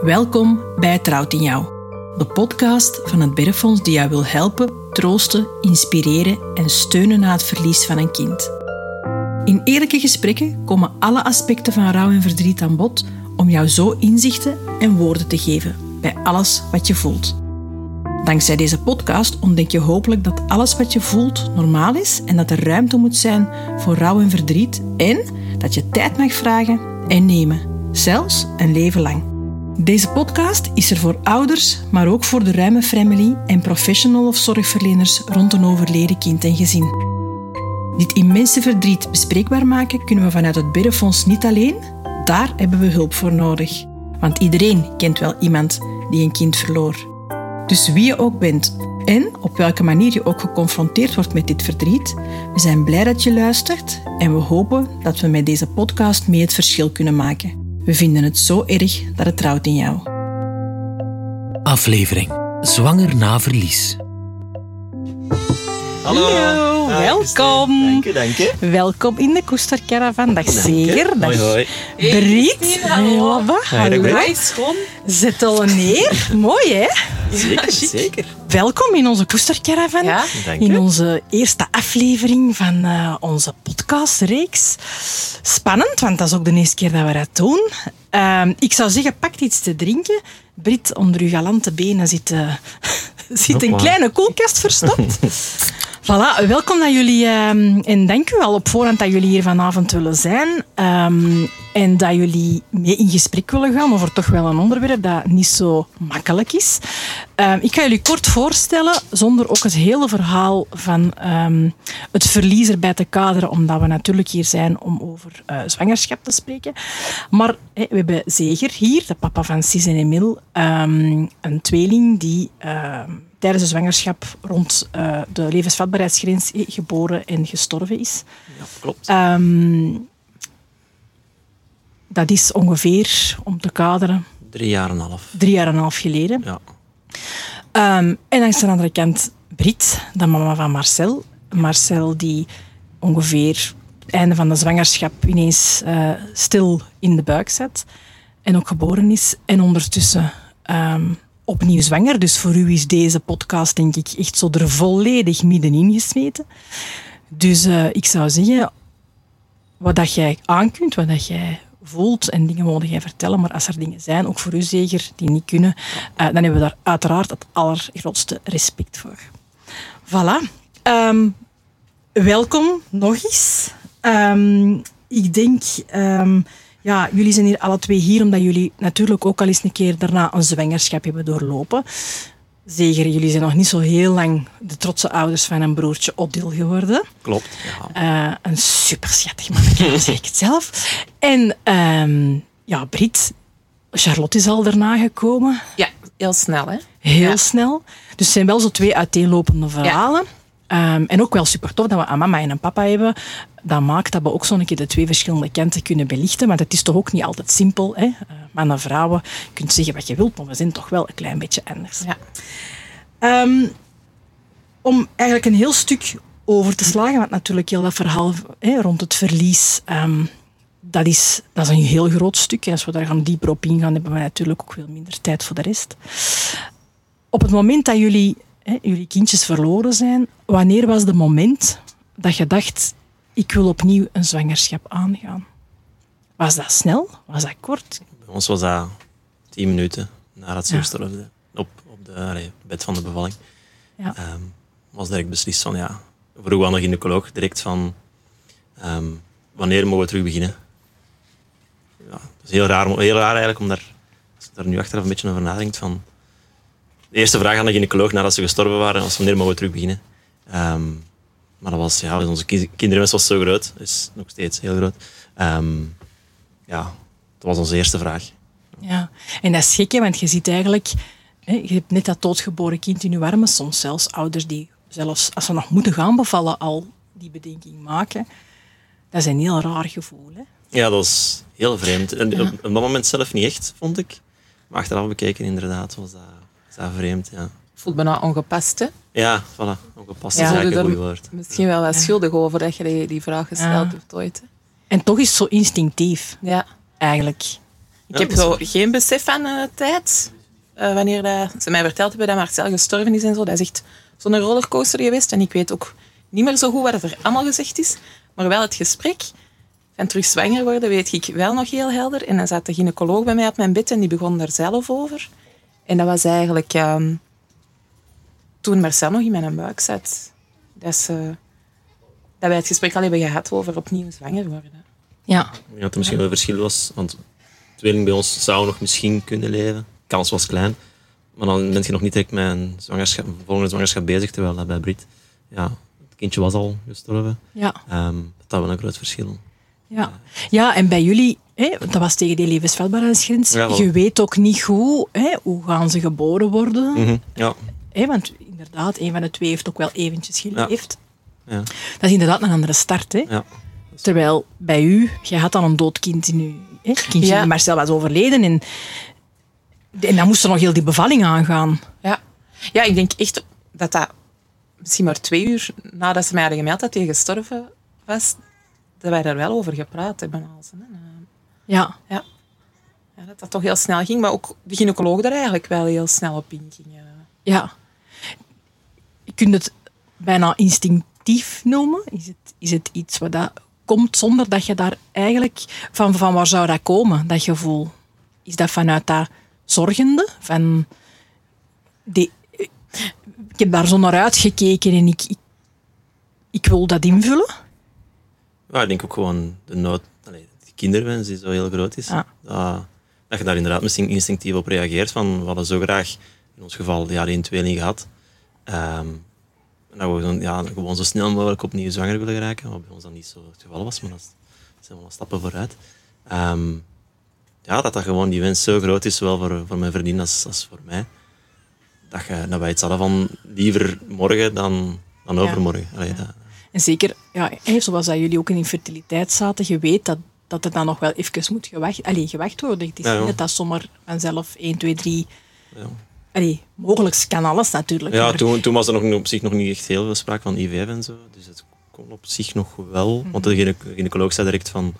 Welkom bij Trouwt in Jou, de podcast van het Bergfonds die jou wil helpen, troosten, inspireren en steunen na het verlies van een kind. In eerlijke gesprekken komen alle aspecten van rouw en verdriet aan bod om jou zo inzichten en woorden te geven bij alles wat je voelt. Dankzij deze podcast ontdek je hopelijk dat alles wat je voelt normaal is en dat er ruimte moet zijn voor rouw en verdriet en dat je tijd mag vragen en nemen, zelfs een leven lang. Deze podcast is er voor ouders, maar ook voor de ruime family en professional of zorgverleners rond een overleden kind en gezin. Dit immense verdriet bespreekbaar maken kunnen we vanuit het Biddenfonds niet alleen. Daar hebben we hulp voor nodig. Want iedereen kent wel iemand die een kind verloor. Dus wie je ook bent en op welke manier je ook geconfronteerd wordt met dit verdriet, we zijn blij dat je luistert en we hopen dat we met deze podcast mee het verschil kunnen maken. We vinden het zo erg dat het trouwt in jou. Aflevering Zwanger na verlies. Hallo, welkom. Dank je, dank je. Welkom in de Koestercaravan. Dag Zeger. Dag Hoi, hoi. Briet. hallo. Hallo. Hallo. Hij is gewoon... Zet al neer. Mooi, hè? Zeker, zeker. Welkom in onze Koestercaravan. Ja, in onze eerste aflevering van eh, onze podcastreeks. Spannend, want dat is ook de eerste keer dat we dat doen. Ehm, ik zou zeggen, pak iets te drinken. Brit, onder uw galante benen zit, eh, zit een kleine koelkast verstopt. Voilà, welkom dat jullie ehm, en dank u al op voorhand dat jullie hier vanavond willen zijn ehm, en dat jullie mee in gesprek willen gaan over toch wel een onderwerp dat niet zo makkelijk is. Ehm, ik ga jullie kort voorstellen, zonder ook het hele verhaal van het verlies erbij te kaderen, omdat we natuurlijk hier zijn om over eh, zwangerschap te spreken. Maar we hebben Zeger hier, de papa van Sis en Emil, een tweeling die tijdens de zwangerschap rond eh, de levensvatbaarheidsgrens geboren en gestorven is. Ja, klopt. Ehm, dat is ongeveer, om te kaderen, Drie jaar en een half. drie jaar en een half geleden. Ja. Ehm, en langs de andere kant Brit, de mama van Marcel. Marcel die ongeveer het einde van de zwangerschap ineens eh, stil in de buik zat. En ook geboren is. En ondertussen ehm, opnieuw zwanger. Dus voor u is deze podcast denk ik echt zo er volledig middenin gesmeten. Dus eh, ik zou zeggen, wat dat jij aankunt, wat dat jij voelt en dingen mogen jij vertellen, maar als er dingen zijn, ook voor u zeker, die niet kunnen, eh, dan hebben we daar uiteraard het allergrootste respect voor. Voilà. Ehm, welkom nog eens. Ehm, ik denk, ehm, ja, jullie zijn hier alle twee hier omdat jullie natuurlijk ook al eens een keer daarna een zwangerschap hebben doorlopen. Zeker, jullie zijn nog niet zo heel lang de trotse ouders van een broertje Odile geworden. Klopt. Ja. Eh, een super schattig mannetje, zeg ik het zelf. En ehm, ja, Brit, Charlotte is al daarna gekomen. Ja, heel snel, hè? Heel Ja. snel. Dus het zijn wel zo twee uiteenlopende verhalen. Ehm, en ook wel super tof dat we een mama en een papa hebben. Dat maakt dat we ook zo'n keer de twee verschillende kanten kunnen belichten. Want het is toch ook niet altijd simpel. Hè? Eh, mannen, vrouwen, je kunt zeggen wat je wilt, maar we zijn toch wel een klein beetje anders. Ja. Ehm, om eigenlijk een heel stuk over te slagen, want natuurlijk heel dat verhaal hè, rond het verlies, ehm, dat, is, dat is een heel groot stuk. Als we daar gaan dieper op ingaan, hebben we natuurlijk ook veel minder tijd voor de rest. Op het moment dat jullie, hè, jullie kindjes verloren zijn, wanneer was het moment dat je dacht, ik wil opnieuw een zwangerschap aangaan? Was dat snel? Was dat kort? Bij ons was dat tien minuten nadat ze Ja. gestorven op, op de allee, bed van de bevalling. Ja. Ehm, was direct beslist van ja. Vroeg aan de gynaecoloog direct van ehm, wanneer mogen we terug beginnen? Ja, dat is heel raar, heel raar eigenlijk om daar, als je daar nu achteraf een beetje over nadenkt van de eerste vraag aan de gynaecoloog nadat ze gestorven waren was wanneer mogen we terug beginnen? Ehm, maar dat was, ja, onze ki- kinderwens was zo groot, is nog steeds heel groot. Ehm, ja, dat was onze eerste vraag. Ja, en dat is gek, hè, want je ziet eigenlijk... Hè, je hebt net dat doodgeboren kind in je armen. Soms zelfs ouders die zelfs als ze nog moeten gaan bevallen al die bedenking maken. Dat is een heel raar gevoel. Hè? Ja, dat is heel vreemd. En op, op dat moment zelf niet echt, vond ik. Maar achteraf bekeken, inderdaad, was dat, was dat vreemd. Ja, Voelt bijna ongepast, hè? ja voilà. Ongepast Ja. is eigenlijk een goed woord. Misschien wel wat schuldig over dat je die, die vraag gesteld Ja. hebt ooit. hè. En toch is het zo instinctief, Ja. eigenlijk. Ik heb zo geen besef van eh, tijd. Eh, wanneer dat, ze mij verteld hebben dat Marcel gestorven is en zo. Dat is echt zo'n rollercoaster geweest. En ik weet ook niet meer zo goed wat er allemaal gezegd is. Maar wel het gesprek van terug zwanger worden weet ik wel nog heel helder. En dan zat de gynaecoloog bij mij op mijn bed en die begon daar zelf over. En dat was eigenlijk ehm, toen Marcel nog in mijn buik zat. Dat, ze, dat wij het gesprek al hebben gehad over opnieuw zwanger worden. Ja. Ik denk dat er misschien wel een verschil was. Want tweeling bij ons zou nog misschien kunnen leven. De kans was klein. Maar dan ben je nog niet direct met een zwangerschap, volgende zwangerschap bezig. Terwijl dat bij Brit, ja, het kindje was al gestorven. Ja. Ehm, dat was wel een groot verschil. Ja. ja, en bij jullie, hè, dat was tegen die levensvatbaarheidsgrens, Ja, je weet ook niet goed hè, hoe gaan ze geboren worden. Mhm, Ja, Hè, want inderdaad, een van de twee heeft ook wel eventjes geleefd. ja, Dat is inderdaad een andere start. Hè? ja. Terwijl bij u, je had al een dood kind in u. Hè? Kindje Ja. Marcel was overleden en, en dan moest er nog heel die bevalling aangaan. Ja. ja, ik denk echt dat dat misschien maar twee uur nadat ze mij hadden gemeld dat hij gestorven was, dat wij daar wel over gepraat hebben. Als, hè. Ja, Ja. ja, dat dat toch heel snel ging, maar ook de gynaecoloog daar eigenlijk wel heel snel op inging. ja. Kunt het bijna instinctief noemen. Is het, is het iets wat dat komt zonder dat je daar eigenlijk... Van, van waar zou dat komen, dat gevoel? Is dat vanuit dat zorgende? Van die, ik heb daar zo naar uitgekeken en ik, ik, ik wil dat invullen. Ja, ik denk ook gewoon de nood, allee, de kinderwens die zo heel groot is. Dat, dat je daar inderdaad misschien instinctief op reageert. Van, we hadden zo graag, in ons geval, ja, één tweeling gehad. En dat we gewoon, ja, gewoon zo snel mogelijk opnieuw zwanger willen geraken. Wat bij ons dan niet zo het geval was, maar dat zijn wel stappen vooruit. Ehm, ja, dat dat gewoon die wens zo groot is, zowel voor, voor mijn vriendin als, als voor mij. Dat, je, dat wij het hadden van liever morgen dan, dan overmorgen. Allee, dat, En zeker, ja, zoals dat jullie ook in infertiliteit zaten, je weet dat, dat het dan nog wel even moet gewacht, allee, gewacht worden. Het is Ja, niet dat dat zomaar vanzelf 1, 2, 3... ja. Allee, mogelijk kan alles natuurlijk. Ja, maar- toen, toen was er nog, op zich nog niet echt heel veel sprake van IVF en zo. Dus het kon op zich nog wel. Want de gyne- gynaecoloog zei direct van...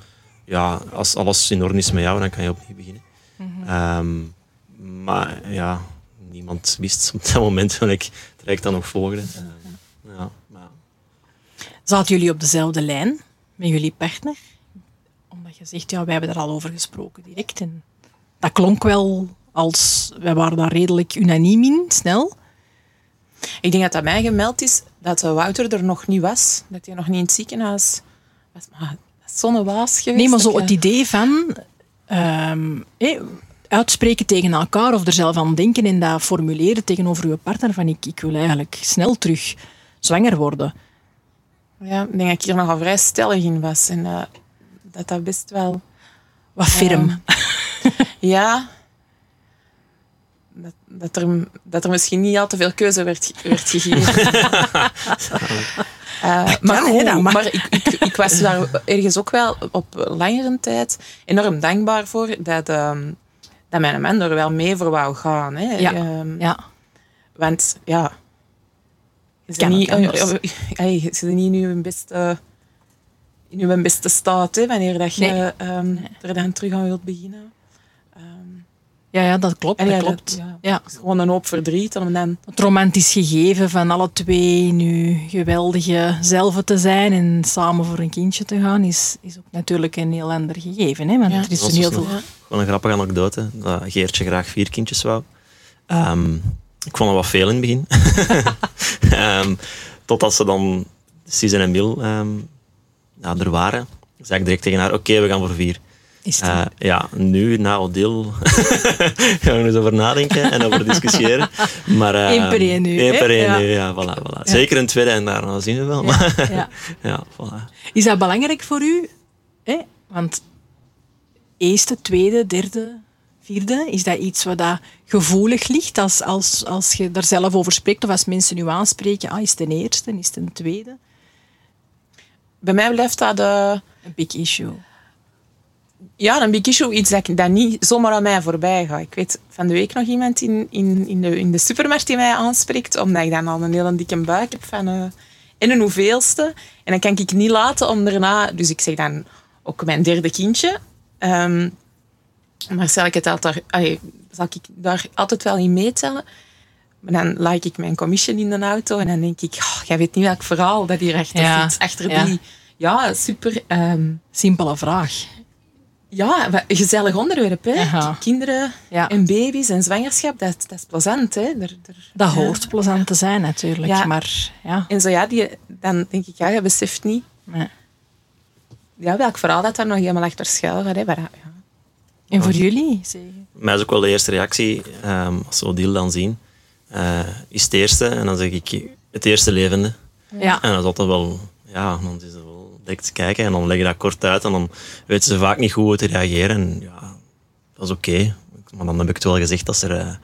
Ja, als alles in orde is met jou, dan kan je opnieuw beginnen. Ehm, maar ja, niemand wist op dat moment welk traject dan nog volgde. Ehm, ja, maar Zaten jullie op dezelfde lijn met jullie partner? Omdat je zegt, ja, wij hebben er al over gesproken direct. En dat klonk wel als... Wij waren daar redelijk unaniem in, snel. Ik denk dat dat mij gemeld is dat Wouter er nog niet was. Dat hij nog niet in het ziekenhuis was. Maar dat is zo'n waas geweest. Nee, maar zo het idee van... ehm, uitspreken tegen elkaar of er zelf aan denken en dat formuleren tegenover je partner van ik, ik wil eigenlijk snel terug zwanger worden. Ja, ik denk dat ik hier nogal vrij stellig in was. En eh, dat dat best wel... Wat firm. Ja. Dat, dat, er, dat er misschien niet al te veel keuze werd, werd gegeven. Eh, maar goed, maar ik, ik, ik was daar ergens ook wel op langere tijd enorm dankbaar voor dat, ehm, dat mijn man er wel mee voor wou gaan. Hè. Ja. Ehm, Ja. Want ja, je Kan zit niet, oh, oh, hey, je zit niet in je beste, in je beste staat hè, wanneer dat je Nee. ehm, er dan terug aan wilt beginnen. Ja, ja, dat klopt. en Dat ja, klopt. ja. Het gewoon een hoop verdriet om dan... Het romantisch gegeven van alle twee nu geweldige zelf te zijn en samen voor een kindje te gaan, is, is ook natuurlijk een heel ander gegeven. Hè? Want Ja. er is een heel dus veel... gewoon een grappige anekdote. Dat Geertje graag vier kindjes wou. Ehm, ik vond dat wat veel in het begin. Ehm, totdat ze dan, Susan en Bill, ehm, ja, er waren. zei ik direct tegen haar, oké, we gaan voor vier. Is het Eh, ja, nu, na Odile, gaan we er eens over nadenken en over discussiëren. Maar, eh, Eén per één nu, één hè? per één Ja. nu, ja, voilà, voilà. Zeker een tweede en daarna zien we wel. ja, Maar, ja. ja, voilà. Is dat belangrijk voor u? Hè? Want eerste, tweede, derde, vierde, is dat iets wat dat gevoelig ligt als, als, als je daar zelf over spreekt of als mensen u aanspreken? Ah, is het een eerste, is het een tweede? Bij mij blijft dat eh, Een big issue. Ja, een big issue, iets dat, dat niet zomaar aan mij voorbij gaat. Ik weet van de week nog iemand in, in, in, de, in de supermarkt die mij aanspreekt, omdat ik dan al een hele dikke buik heb van eh en een hoeveelste. En dan kan ik niet laten om daarna... Dus ik zeg dan ook mijn derde kindje. Ehm, Marcel, ik het altijd, allee, zal ik daar altijd wel in meetellen. Maar dan like ik mijn commission in de auto en dan denk ik, oh, jij weet niet welk verhaal dat hier achter Ja, zit. Achter ja. die, ja, super, ehm, Simpele vraag. Ja, wa- gezellig onderwerp. Hè? Kinderen Ja. en baby's en zwangerschap, dat, dat is plezant. Hè? Er, er- Dat ja. hoort plezant te zijn natuurlijk. Ja. Maar ja, En zo ja, die, dan denk ik, ja, je beseft niet nee. ja, welk verhaal dat daar nog helemaal achter schuil gaat. Hè? Maar, ja. En voor jullie? Mij is ook wel de eerste reactie, ehm, als we Odile dan zien, eh, is het eerste. En dan zeg ik het eerste levende. Ja. En dat is altijd wel, ja, dan is het wel direct kijken en dan leg je dat kort uit en dan weten ze vaak niet goed hoe te reageren. En ja, dat is oké. Maar dan heb ik het wel gezegd dat ze er, eh,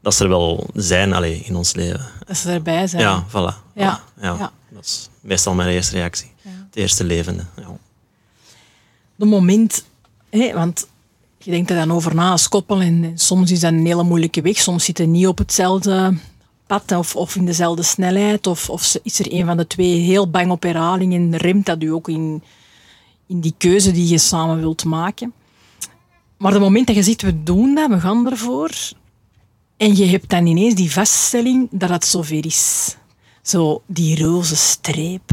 dat ze er wel zijn allee, in ons leven. Dat ze erbij zijn. Ja, voilà. Ja. Voilà. ja. Ja. Dat is meestal mijn eerste reactie. Het eerste levende. Ja. De moment, want je denkt er dan over na als koppel en, en soms is dat een hele moeilijke weg. Soms zit je niet op hetzelfde of, of in dezelfde snelheid. Of, of is er een van de twee heel bang op herhaling en remt dat u ook in, in die keuze die je samen wilt maken. Maar het moment dat je ziet, we doen dat, we gaan ervoor. En je hebt dan ineens die vaststelling dat het zover is. Zo die roze streep,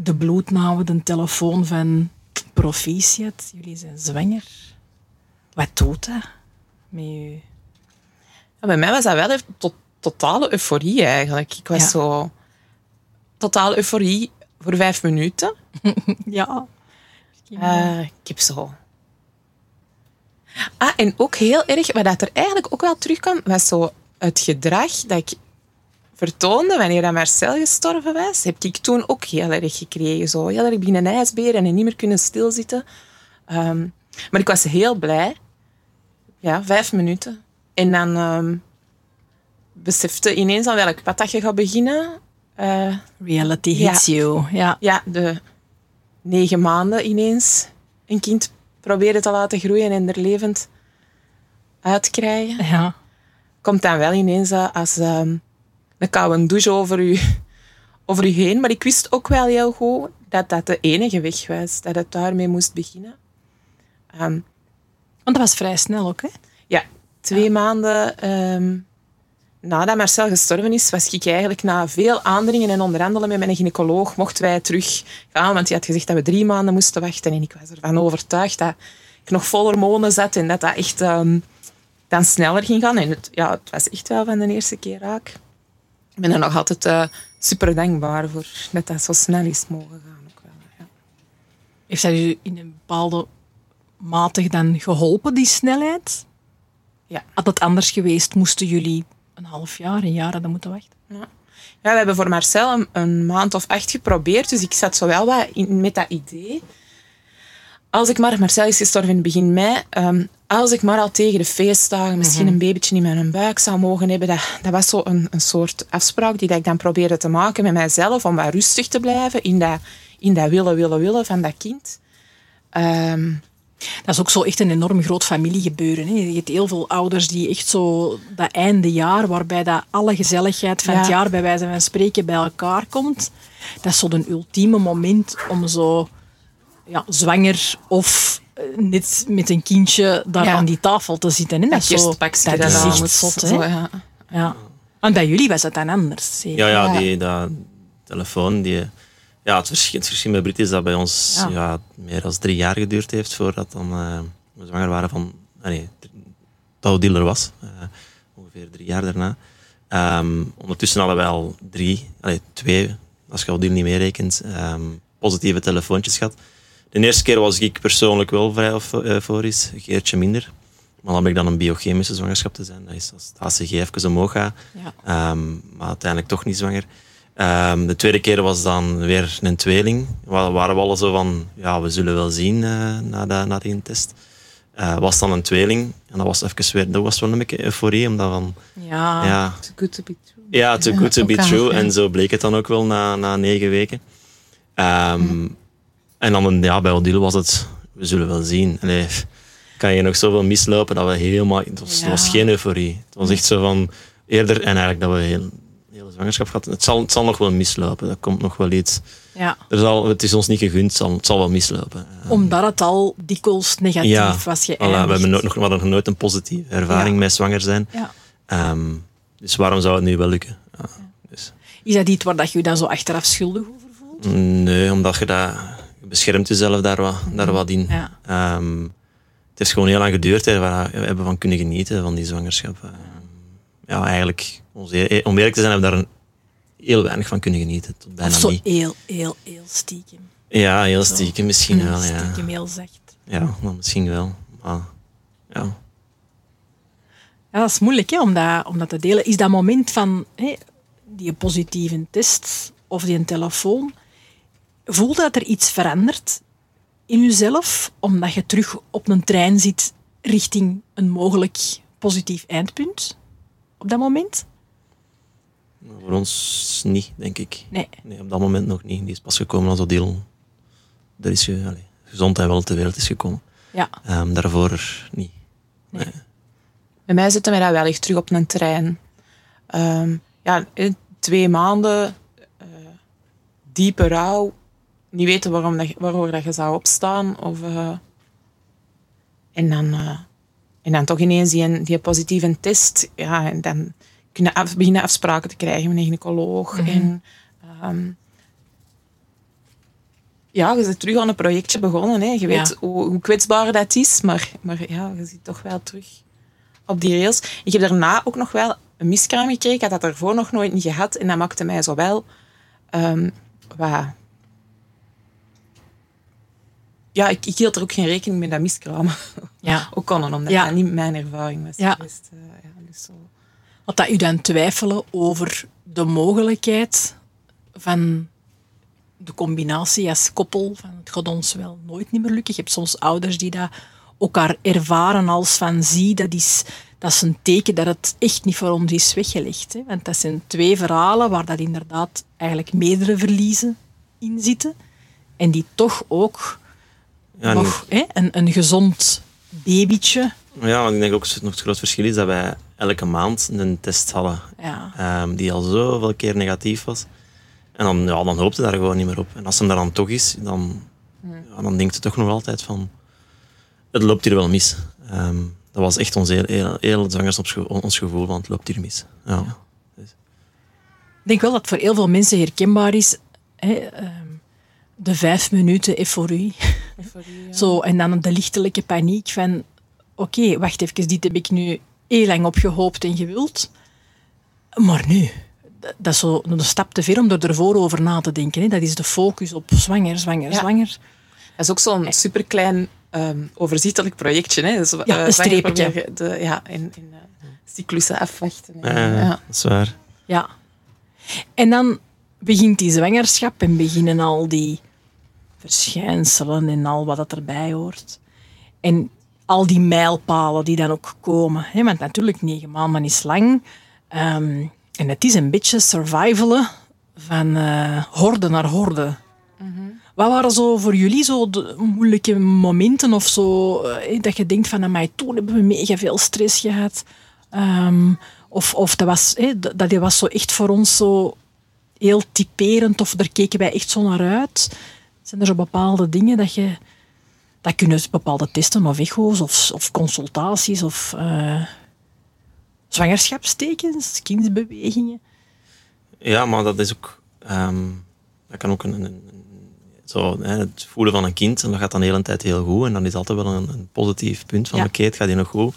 de bloednauwe, de telefoon van proficiat, jullie zijn zwanger. Wat doet dat met u? Ja, bij mij was dat wel een to- totale euforie eigenlijk. Ik was Ja. zo... Totale euforie voor vijf minuten. Ja. Eh, ik heb zo... Ah, en ook heel erg, wat dat er eigenlijk ook wel terugkwam, was zo het gedrag dat ik vertoonde wanneer dat Marcel gestorven was, heb ik toen ook heel erg gekregen. Zo heel erg binnen een ijsbeer en niet meer kunnen stilzitten. Ehm, maar ik was heel blij. Ja, vijf minuten. En dan ehm, besefte ineens aan welk pad dat je gaat beginnen. Eh, Reality Ja. hits you. Ja. ja, de negen maanden ineens een kind proberen te laten groeien en er levend uitkrijgen. ja. Komt dan wel ineens eh, als ehm, een koude douche over u, over u heen. Maar ik wist ook wel heel goed dat dat de enige weg was. Dat het daarmee moest beginnen. Ehm, Want dat was vrij snel ook, hè? ja, twee maanden ehm, nadat Marcel gestorven is, was ik eigenlijk na veel aandringen en onderhandelen met mijn gynaecoloog, mochten wij terug gaan, want hij had gezegd dat we drie maanden moesten wachten. En ik was ervan overtuigd dat ik nog vol hormonen zat en dat dat echt ehm, dan sneller ging gaan. En het, ja, het was echt wel van de eerste keer raak. Ik ben er nog altijd eh, super dankbaar voor dat dat zo snel is mogen gaan. Ook wel, ja. Heeft dat u in een bepaalde mate dan geholpen, die snelheid? Ja. Had het anders geweest, moesten jullie een half jaar, een jaar hadden moeten wachten? Ja, we hebben voor Marcel een, een maand of acht geprobeerd, dus ik zat zo wel wat in, met dat idee. Als ik maar, Marcel is gestorven in begin mei, ehm, als ik maar al tegen de feestdagen misschien een babytje in mijn buik zou mogen hebben, dat, dat was zo een, een soort afspraak die dat ik dan probeerde te maken met mijzelf, om wat rustig te blijven in dat, in dat willen, willen, willen van dat kind. Ehm, Dat is ook zo echt een enorm groot familiegebeuren. Hè. Je hebt heel veel ouders die echt zo dat einde jaar, waarbij dat alle gezelligheid van het Ja. jaar bij wijze van spreken bij elkaar komt. Dat is zo een ultieme moment om zo ja, zwanger of eh, net met een kindje daar Ja. aan die tafel te zitten. Hè. Dat, dat is zo, dat is aan echt moet- zot. Hè. zo, ja. Ja. Want bij jullie was dat dan anders. zeker? Ja, ja, Ja. die dat telefoon. Die, ja, het, verschil, het verschil met Brit is dat bij ons Ja. ja. meer dan drie jaar geduurd heeft voordat dan, eh, we zwanger waren van... ah, nee, dat Odile er was. eh, ongeveer drie jaar daarna. Ehm, ondertussen hadden wij al drie, allee, twee, als je Odile niet meerekent, ehm, positieve telefoontjes gehad. De eerste keer was ik persoonlijk wel vrij eufo- euforisch, een keertje minder. Maar dan heb ik dan een biochemische zwangerschap te zijn. Dat is als het HCG even omhoog gaat. Ja. Ehm, maar uiteindelijk toch niet zwanger. Ehm, de tweede keer was dan weer een tweeling. Waar waren we al zo van, ja, we zullen wel zien eh, na, de, na die test. Eh, was dan een tweeling. En dat was even weer, dat was wel een beetje euforie. Omdat van, Ja. ja, Too good to be true. ja, too good to be true. En zo bleek het dan ook wel na, na negen weken. Ehm, En dan ja, bij Odile was het, we zullen wel zien. Allee, kan je nog zoveel mislopen dat we helemaal... Het was, het was geen euforie. Het was echt zo van eerder... En eigenlijk dat we heel, zwangerschap gehad. Het zal, het zal nog wel mislopen. Dat komt nog wel iets. Ja. Er zal, het is ons niet gegund, het zal, het zal wel mislopen. Eh, Omdat het al dikwijls negatief ja, was geëindigd. voilà, we, hebben nooit, nog, nog nooit een positieve ervaring Ja. met zwanger zijn. Ja. Ehm, dus waarom zou het nu wel lukken? Ja, dus, Is dat iets waar dat je je dan zo achteraf schuldig over voelt? nee, omdat je dat... Je beschermt jezelf daar wat, daar wat in. Ja. Ehm, het heeft gewoon heel lang geduurd hè, waar we hebben van kunnen genieten van die zwangerschap. Ehm, ja, eigenlijk, om zeer- om eerlijk te zijn, hebben we daar een, heel weinig van kunnen genieten. Tot bijna Of zo niet. heel, heel, heel stiekem. Ja, heel stiekem misschien wel. Ja, Stiekem heel zacht. ja misschien wel. Maar, ja. Ja, dat is moeilijk hè, om, dat, om dat te delen. Is dat moment van hè, die positieve test of die telefoon, voel dat er iets verandert in jezelf, omdat je terug op een trein zit richting een mogelijk positief eindpunt op dat moment? Voor ons niet, denk ik. Nee. Nee, op dat moment nog niet. Die is pas gekomen als Odile er is ge, allee, gezondheid wel ter wereld is gekomen. Ja. Ehm, daarvoor niet. Bij mij zitten wij dat wel echt terug op een trein. Ehm, ja, in twee maanden eh, diepe rouw. Niet weten waarom dat, je- waarvoor dat je zou opstaan. Of, eh, en, dan, eh, en dan toch ineens die, die positieve test. Ja, en dan kunnen af, beginnen afspraken te krijgen met een gynaecoloog. En, ehm, ja, je bent terug aan een projectje begonnen. Hè. Je weet Ja. hoe, hoe kwetsbaar dat is. Maar, maar ja, je zit toch wel terug op die rails. Ik heb daarna ook nog wel een miskraam gekregen. Ik had dat daarvoor nog nooit niet gehad. En dat maakte mij zo wel... ehm, wat... Ja, ik, ik hield er ook geen rekening mee dat miskramen Ja. ook konden, omdat Ja. dat niet mijn ervaring was Ja. geweest. Eh, ja, dus zo. Had dat u dan twijfelen over de mogelijkheid van de combinatie als koppel? Van het gaat ons wel nooit niet meer lukken. Je hebt soms ouders die dat elkaar ervaren als van zie, dat is, dat is een teken dat het echt niet voor ons is weggelegd. Hè? Want dat zijn twee verhalen waar dat inderdaad eigenlijk meerdere verliezen in zitten. En die toch ook Ja, nog hè, een, een gezond babytje. Ja, want ik denk ook nog het groot verschil is dat wij elke maand een test hadden Ja. ehm, die al zoveel keer negatief was. En dan, ja, dan hoopte daar gewoon niet meer op. En als hem daar dan toch is, dan, ja, dan denkt je toch nog altijd van... Het loopt hier wel mis. Ehm, dat was echt ons heel, heel, heel ons gevoel, want het loopt hier mis. Ja. Ik denk wel dat het voor heel veel mensen herkenbaar is. Hè, ehm, de vijf minuten euforie. Zo, en dan de lichtelijke paniek van... Oké, wacht even, dit heb ik nu heel lang op gehoopt en gewild. Maar nu, dat is zo een stap te ver om er ervoor over na te denken. Hè. Dat is de focus op zwanger, zwanger, Ja. zwanger. Dat is ook zo'n superklein ehm overzichtelijk projectje. Hè? Dus, Ja, eh, een zwanger streepje. De, ja, in, in eh, cyclussen afwachten. En, Ja, ja. dat is waar. Ja. En dan begint die zwangerschap en beginnen al die verschijnselen en al wat dat erbij hoort. En al die mijlpalen die dan ook komen. Hè? Want natuurlijk, negen maanden is lang. Ehm, en het is een beetje survivalen van eh, horde naar horde. Wat waren zo voor jullie zo de moeilijke momenten of zo, eh, dat je denkt van, mij toen hebben we mega veel stress gehad. Ehm, of, of dat was, hè, dat dat was zo echt voor ons zo heel typerend of daar keken wij echt zo naar uit. Zijn er zo bepaalde dingen dat je, dat kunnen bepaalde testen of echo's of, of consultaties of eh, zwangerschapstekens, kindsbewegingen? Ja, maar dat is ook... ehm, dat kan ook een... een, een- zo, hè, het voelen van een kind, en dat gaat dan de hele tijd heel goed. En dan is altijd wel een, een positief punt van, Ja. oké, het gaat hier nog goed.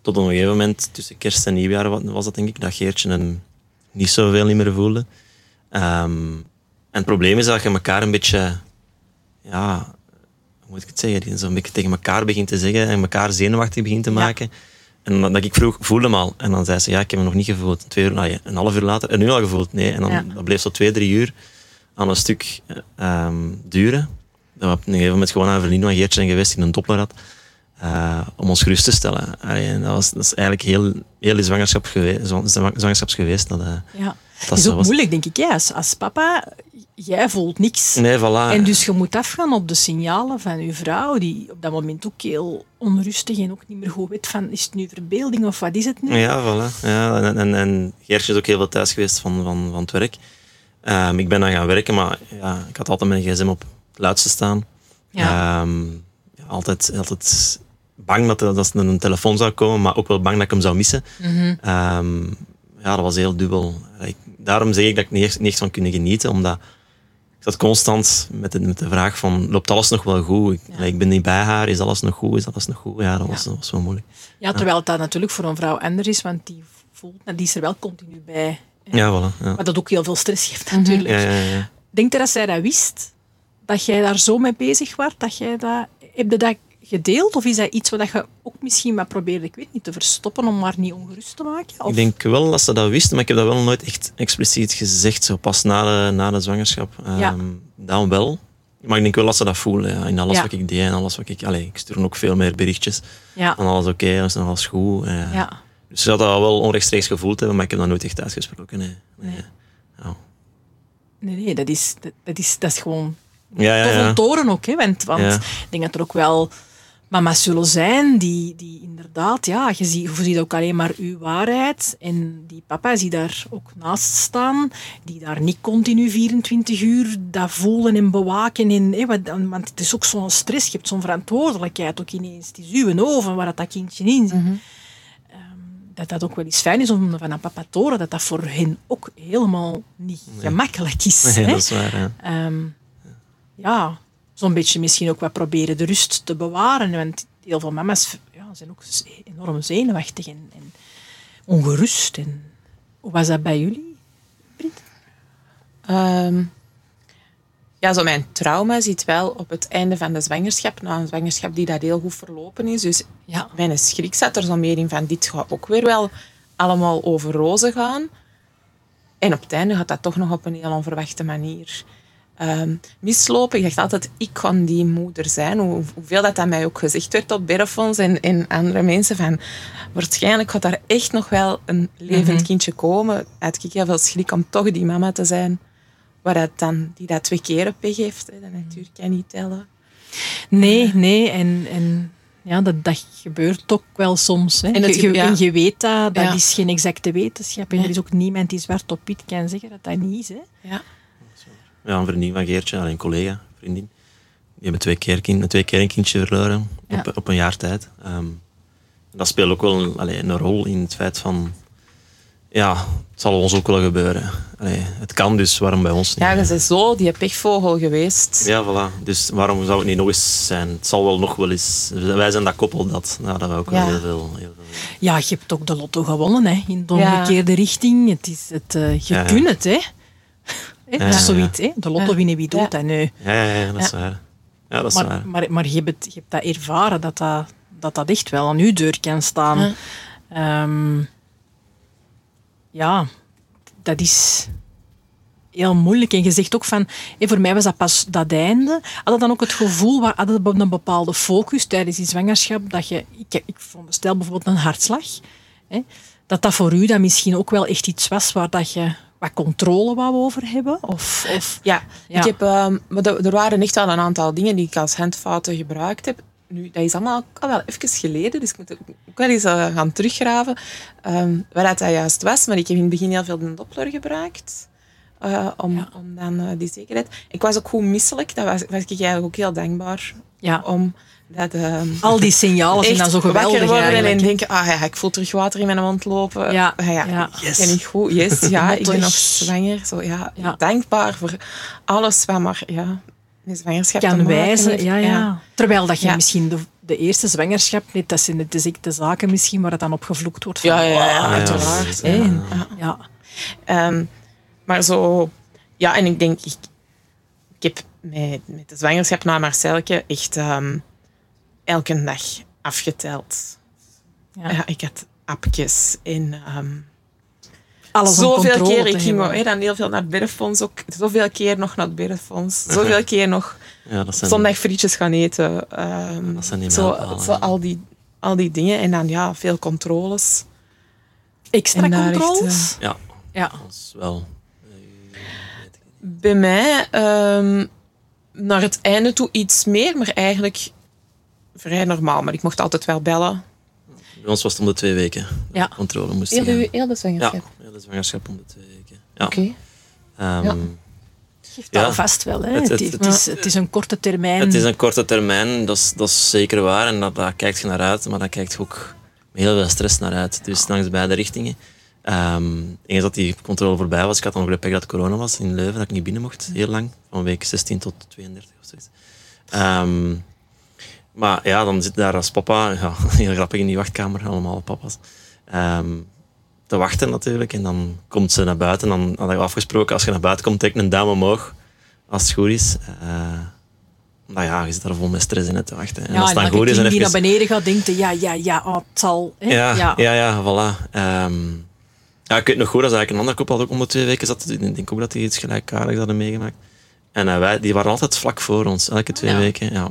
Tot op een gegeven moment, tussen kerst en nieuwjaar wa- was dat denk ik, dat Geertje hem niet zoveel niet meer voelde. Ehm, en het probleem is dat je elkaar een beetje... Ja, moet ik het zeggen? die Zo'n beetje tegen elkaar begint te zeggen en elkaar zenuwachtig begint te maken. En dat ik vroeg, voelde hem al. En dan zei ze, ja, ik heb hem nog niet gevoeld. Twee uur, nee, een half uur later, en nu al gevoeld. Nee. En dan Ja. dat bleef zo twee, drie uur aan een stuk eh, ehm, duren. Dat we op een gegeven moment gewoon aan vriendin van Geertje zijn geweest die een doppler had. Eh, om ons gerust te stellen. Allee, en dat, was, dat is eigenlijk heel, heel die zwangerschap geweest, zwangerschaps geweest. Dat, eh, Ja. dat is zo ook was. moeilijk, denk ik. Ja. Als, als papa, jij voelt niks. Nee, voilà. En dus je moet afgaan op de signalen van je vrouw, die op dat moment ook heel onrustig en ook niet meer goed weet van, is het nu verbeelding of wat is het nu? Ja, voilà. Ja, en, en, en Geertje is ook heel veel thuis geweest van, van, van het werk. Ehm, ik ben dan gaan werken, maar ja, ik had altijd mijn gsm op het luidste staan. Ja. Ehm, ja, altijd, altijd bang dat er, dat er een telefoon zou komen, maar ook wel bang dat ik hem zou missen. Mhm. Ehm, ja, dat was heel dubbel. Ik, daarom zeg ik dat ik niet echt, niet echt van kunnen genieten, omdat ik zat constant met de, met de vraag van, loopt alles nog wel goed? Ik, Ja. ik ben niet bij haar, is alles nog goed? Is alles nog goed? Ja, dat was, dat was wel moeilijk. Ja, terwijl dat natuurlijk voor een vrouw anders is, want die voelt, nou, die is er wel continu bij. Ja, voilà. Ja. Maar dat ook heel veel stress geeft natuurlijk. Ja, ja, ja. Denk je dat zij dat wist? Dat jij daar zo mee bezig was? Dat jij dat, heb je dat gedeeld? Of is dat iets wat je ook misschien maar probeerde, ik weet niet, te verstoppen om haar niet ongerust te maken? Of? Ik denk wel dat ze dat wisten, maar ik heb dat wel nooit echt expliciet gezegd, zo pas na de, na de zwangerschap. Ja. Ehm, dan wel. Maar ik denk wel dat ze dat voelen, ja, in alles Ja. wat ik deed en alles wat ik... Allee, ik stuur ook veel meer berichtjes. Ja. Van alles oké, is alles goed. eh. Ja. Dus ze had dat wel onrechtstreeks gevoeld hebben, maar ik heb dat nooit echt uitgesproken. Nee. Nee. Nee. Ja. Nee, nee, dat is, dat, dat is, dat is gewoon Ja, ja, ja. te horen ook. Hè, want want Ja. ik denk dat er ook wel mama's zullen zijn die, die inderdaad, ja, je ziet, je ziet ook alleen maar uw waarheid. En die papa's die daar ook naast staan, die daar niet continu 24 uur dat voelen en bewaken. En, want het is ook zo'n stress, je hebt zo'n verantwoordelijkheid ook ineens. Het is uw oven waar dat kindje in zit. Ehm, dat dat ook wel eens fijn is om van een papa te horen dat dat voor hen ook helemaal niet gemakkelijk is. Nee, hè. dat is waar. Ja. Ehm, ja, zo'n beetje misschien ook wat proberen de rust te bewaren. Want heel veel mama's ja, zijn ook enorm zenuwachtig en, en ongerust. En hoe was dat bij jullie? Ehm, ja, zo mijn trauma zit wel op het einde van de zwangerschap. Na een zwangerschap die dat heel goed verlopen is. Dus Ja. mijn schrik zat er zo meer in van dit gaat ook weer wel allemaal over rozen gaan. En op het einde gaat dat toch nog op een heel onverwachte manier ehm, mislopen. Ik dacht altijd, ik kan die moeder zijn. Hoe, hoeveel dat aan mij ook gezegd werd op Berrefonds en, en andere mensen. Van, waarschijnlijk gaat daar echt nog wel een levend Mhm. kindje komen. Had ik heel veel schrik om toch die mama te zijn. Waar dat dan, die dat twee keer pech heeft. Hè. Dat natuurlijk kan niet tellen. Nee, nee. En, en ja, dat, dat gebeurt ook wel soms. Hè. En het je, ja. en je weet dat, dat Ja. is geen exacte wetenschap. En er is ook niemand die zwart op wit kan zeggen dat dat niet is. Hè. Ja. Ja, een vriendin van Geertje, een collega, vriendin. Die hebben twee keer, kind, twee keer een kindje verloren Ja. op, op een jaar tijd. Ehm, dat speelt ook wel een, allee, een rol in het feit van... Ja, het zal ons ook wel gebeuren. Allee, het kan dus, waarom bij ons niet? ja, je bent zo die pechvogel geweest. Ja, voilà. Dus waarom zou het niet nog eens zijn? Het zal wel nog wel eens... Wij zijn dat koppel dat. Nou, dat we ook wel Ja. heel veel... Heel veel Ja, je hebt ook de lotto gewonnen, hè, in de Ja. omgekeerde richting. Het is het, eh, je Ja, ja. kunt het, hè. Hè, Dat is ja, zoiets, hè. De lotto Ja. winnen, wie doet Ja. dat nu? ja, ja, ja, dat is Ja. waar. Ja, dat is Maar, waar. maar, maar je, hebt het, je hebt dat ervaren, dat dat, dat dat echt wel aan uw deur kan staan. Ja. Ehm, ja, dat is heel moeilijk. En je zegt ook van, hé, voor mij was dat pas dat einde. Had je dan ook het gevoel, waar, had je een bepaalde focus tijdens die zwangerschap, dat je, ik, ik veronderstel bijvoorbeeld een hartslag, hè, dat dat voor u dan misschien ook wel echt iets was waar dat je wat controle wou over hebben? Of, of, Ja, Ja. Ik heb, ehm, maar er, waren echt wel een aantal dingen die ik als handfouten gebruikt heb. Nu, dat is allemaal al wel even geleden, dus ik moet ook wel eens eh, gaan teruggraven ehm waar dat, dat juist was. Maar ik heb in het begin heel veel de Doppler gebruikt. eh, om, Ja. om dan eh, die zekerheid. Ik was ook goed misselijk. Daar was, was ik eigenlijk ook heel dankbaar ja, om. Dat, ehm, al die signalen zijn dan zo geweldig wakker worden eigenlijk, en denken, ah ja, ik voel terug water in mijn mond lopen. Ja, Ah, ja, ja. Yes. Ben ik goed? Yes, ja, ik ben nog zwanger. Zo, ja, Ja. Dankbaar voor alles wat maar ja, met zwangerschap kan wijzen. Ja, ja. Terwijl dat je Ja. misschien de, de eerste zwangerschap, net, dat zijn de ziekte zaken misschien, waar het dan op gevloekt wordt. Van, Ja, ja, ja, "Oh, uiteraard. Ja, hè. ja. Ja. Ehm, maar zo... Ja, en ik denk... Ik, ik heb met, met de zwangerschap na Marcelke echt ehm, elke dag afgeteld. Ja. Ja. ik had appjes en... ehm, Alles onder zoveel keer, ik ging dan heel veel naar het Biddenfonds ook. Zoveel keer nog naar het Biddenfonds. Zoveel keer nog Ja, dat zijn, zondag frietjes gaan eten. ehm, Dat zijn die zo, mijlpalen, zo al die al die dingen. En dan ja, veel controles. Extra En daar echt, controles? Ja, Ja. dat is wel... Bij mij ehm, naar het einde toe iets meer, maar eigenlijk vrij normaal. Maar ik mocht altijd wel bellen. Bij ons was het om de twee weken. Ja. De controle moest Heel gaan. de, heel de Ja, zwangerschap. ja, de zwangerschap om de twee weken. Ja. Oké. Ehm, Ja. Geeft Ja. al vast wel. Hè? Het- Het, het- het is, het is een korte termijn. Het is een korte termijn, dat is, dat is zeker waar. En dat, daar kijkt je naar uit, maar daar kijkt je ook met heel veel stress naar uit. Dus langs beide richtingen. Ehm, eens dat die controle voorbij was, ik had dan nog de pech dat het corona was in Leuven, dat ik niet binnen mocht, heel lang. Van week 16 tot 32 of zoiets. Ehm, maar ja, dan zit daar als papa, ja, heel grappig in die wachtkamer, allemaal papa's, ehm, te wachten natuurlijk. En dan komt ze naar buiten. Dan hadden we afgesproken, als je naar buiten komt, trek een duim omhoog, als het goed is. Eh, nou ja, je zit daar vol met stress in het te wachten. En ja, als en het dan goed is, dan die naar even... beneden gaat, denkt hij, ja, ja, ja, oh, het zal. Hè? Ja, ja. ja, voilà. Ehm, ja, ik weet nog goed, dat eigenlijk een ander koppel dat ook om de twee weken zat. Ik denk ook dat die iets gelijkaardigs hadden meegemaakt. En eh, wij, die waren altijd vlak voor ons, elke twee Ja. weken. Ja.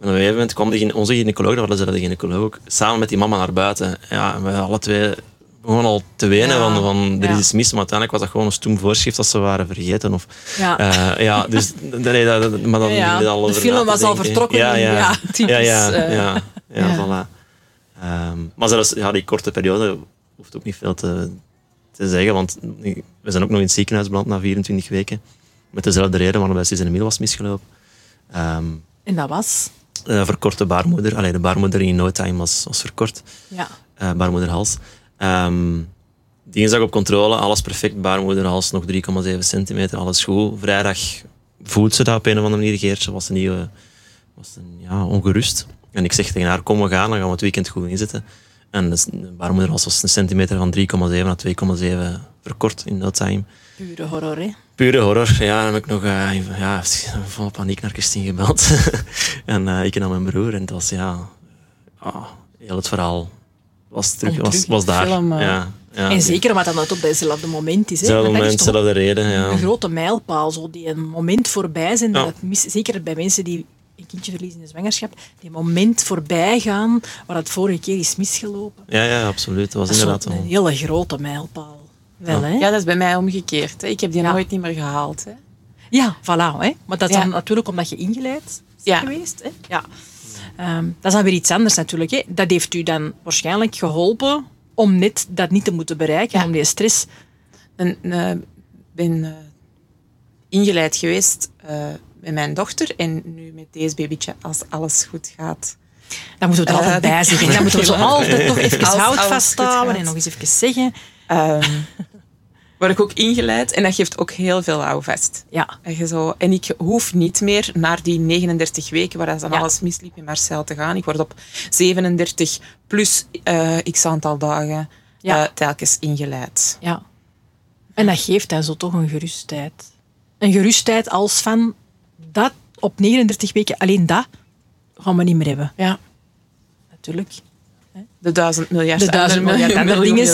En op een gegeven moment kwam de, onze gynaecoloog, dat was dezelfde gynaecoloog ook, samen met die mama naar buiten. Ja, en wij alle twee begonnen al te wenen Ja, van, van er is iets mis. Maar uiteindelijk was dat gewoon een stoem voorschrift dat ze waren vergeten. Of, Ja. eh, ja, dus, nee, dat, maar dan Ja, al De over film na te was al vertrokken Ja, ja, ja, typisch, Ja, ja, eh. ja, ja, voilà. Ehm, maar zelfs ja, die korte periode hoeft ook niet veel te, te zeggen, want we zijn ook nog in het ziekenhuis beland na 24 weken. Met dezelfde reden waarom bij Suze Emile was misgelopen. Ehm En dat was? Eh, verkorte baarmoeder. Allee, de baarmoeder in no time was, was verkort. Ja. Eh, baarmoederhals. Ehm dinsdag op controle, alles perfect. Baarmoederhals nog 3,7 centimeter, alles goed. Vrijdag voelt ze dat op een of andere manier. Geertje was, een nieuwe, was een, ja, ongerust. En ik zeg tegen haar, kom we gaan, dan gaan we het weekend goed inzetten. En dus de baarmoederhals was een centimeter van 3,7 naar 2,7 verkort in no time. Pure horror, hè? Pure horror. Ja, dan heb ik nog eh, ja, van paniek naar Christine gebeld. en eh, ik en mijn broer. En het was, ja... ah, heel het verhaal was, terug, was, was daar. film, eh. ja, ja. En zeker omdat dat op dezelfde moment is. Hè? Hetzelfde dat moment, dezelfde reden. Ja. een grote mijlpaal. Zo, die een moment voorbij zijn. Dat Ja. het mis, zeker bij mensen die kindje verliezen in de zwangerschap. Die moment voorbij gaan waar het vorige keer is misgelopen. ja, ja, absoluut. Dat was Dat inderdaad wel... hele grote mijlpaal. Wel, Ja. hè? Ja, dat is bij mij omgekeerd. Hè. Ik heb die Ja. nooit niet meer gehaald. Hè. Ja, voilà. Hè? Maar dat is Ja. dan natuurlijk omdat je ingeleid bent Ja. geweest. Hè? Ja. Ehm, dat is dan weer iets anders natuurlijk. Hè? Dat heeft u dan waarschijnlijk geholpen om net dat niet te moeten bereiken. Ja. Om die stress... Ik ben eh, ingeleid geweest eh, met mijn dochter. En nu met deze babytje, als alles goed gaat. Dan moeten we er Eh, altijd bij zeggen. Dan moeten we zo altijd nog even Als hout vasthouden en nog eens even zeggen. Ehm word ik ook ingeleid. En dat geeft ook heel veel houvast. Ja, En, je zo, en ik hoef niet meer naar die 39 weken waar dan Ja. alles misliep in Marcel te gaan. Ik word op 37 plus eh x aantal dagen Ja. eh, telkens ingeleid. ja. En dat geeft dan zo toch een gerustheid. Een gerustheid als van dat op 39 weken, alleen dat gaan we niet meer hebben. Ja. Natuurlijk. De duizend miljard De duizend miljard andere dingen,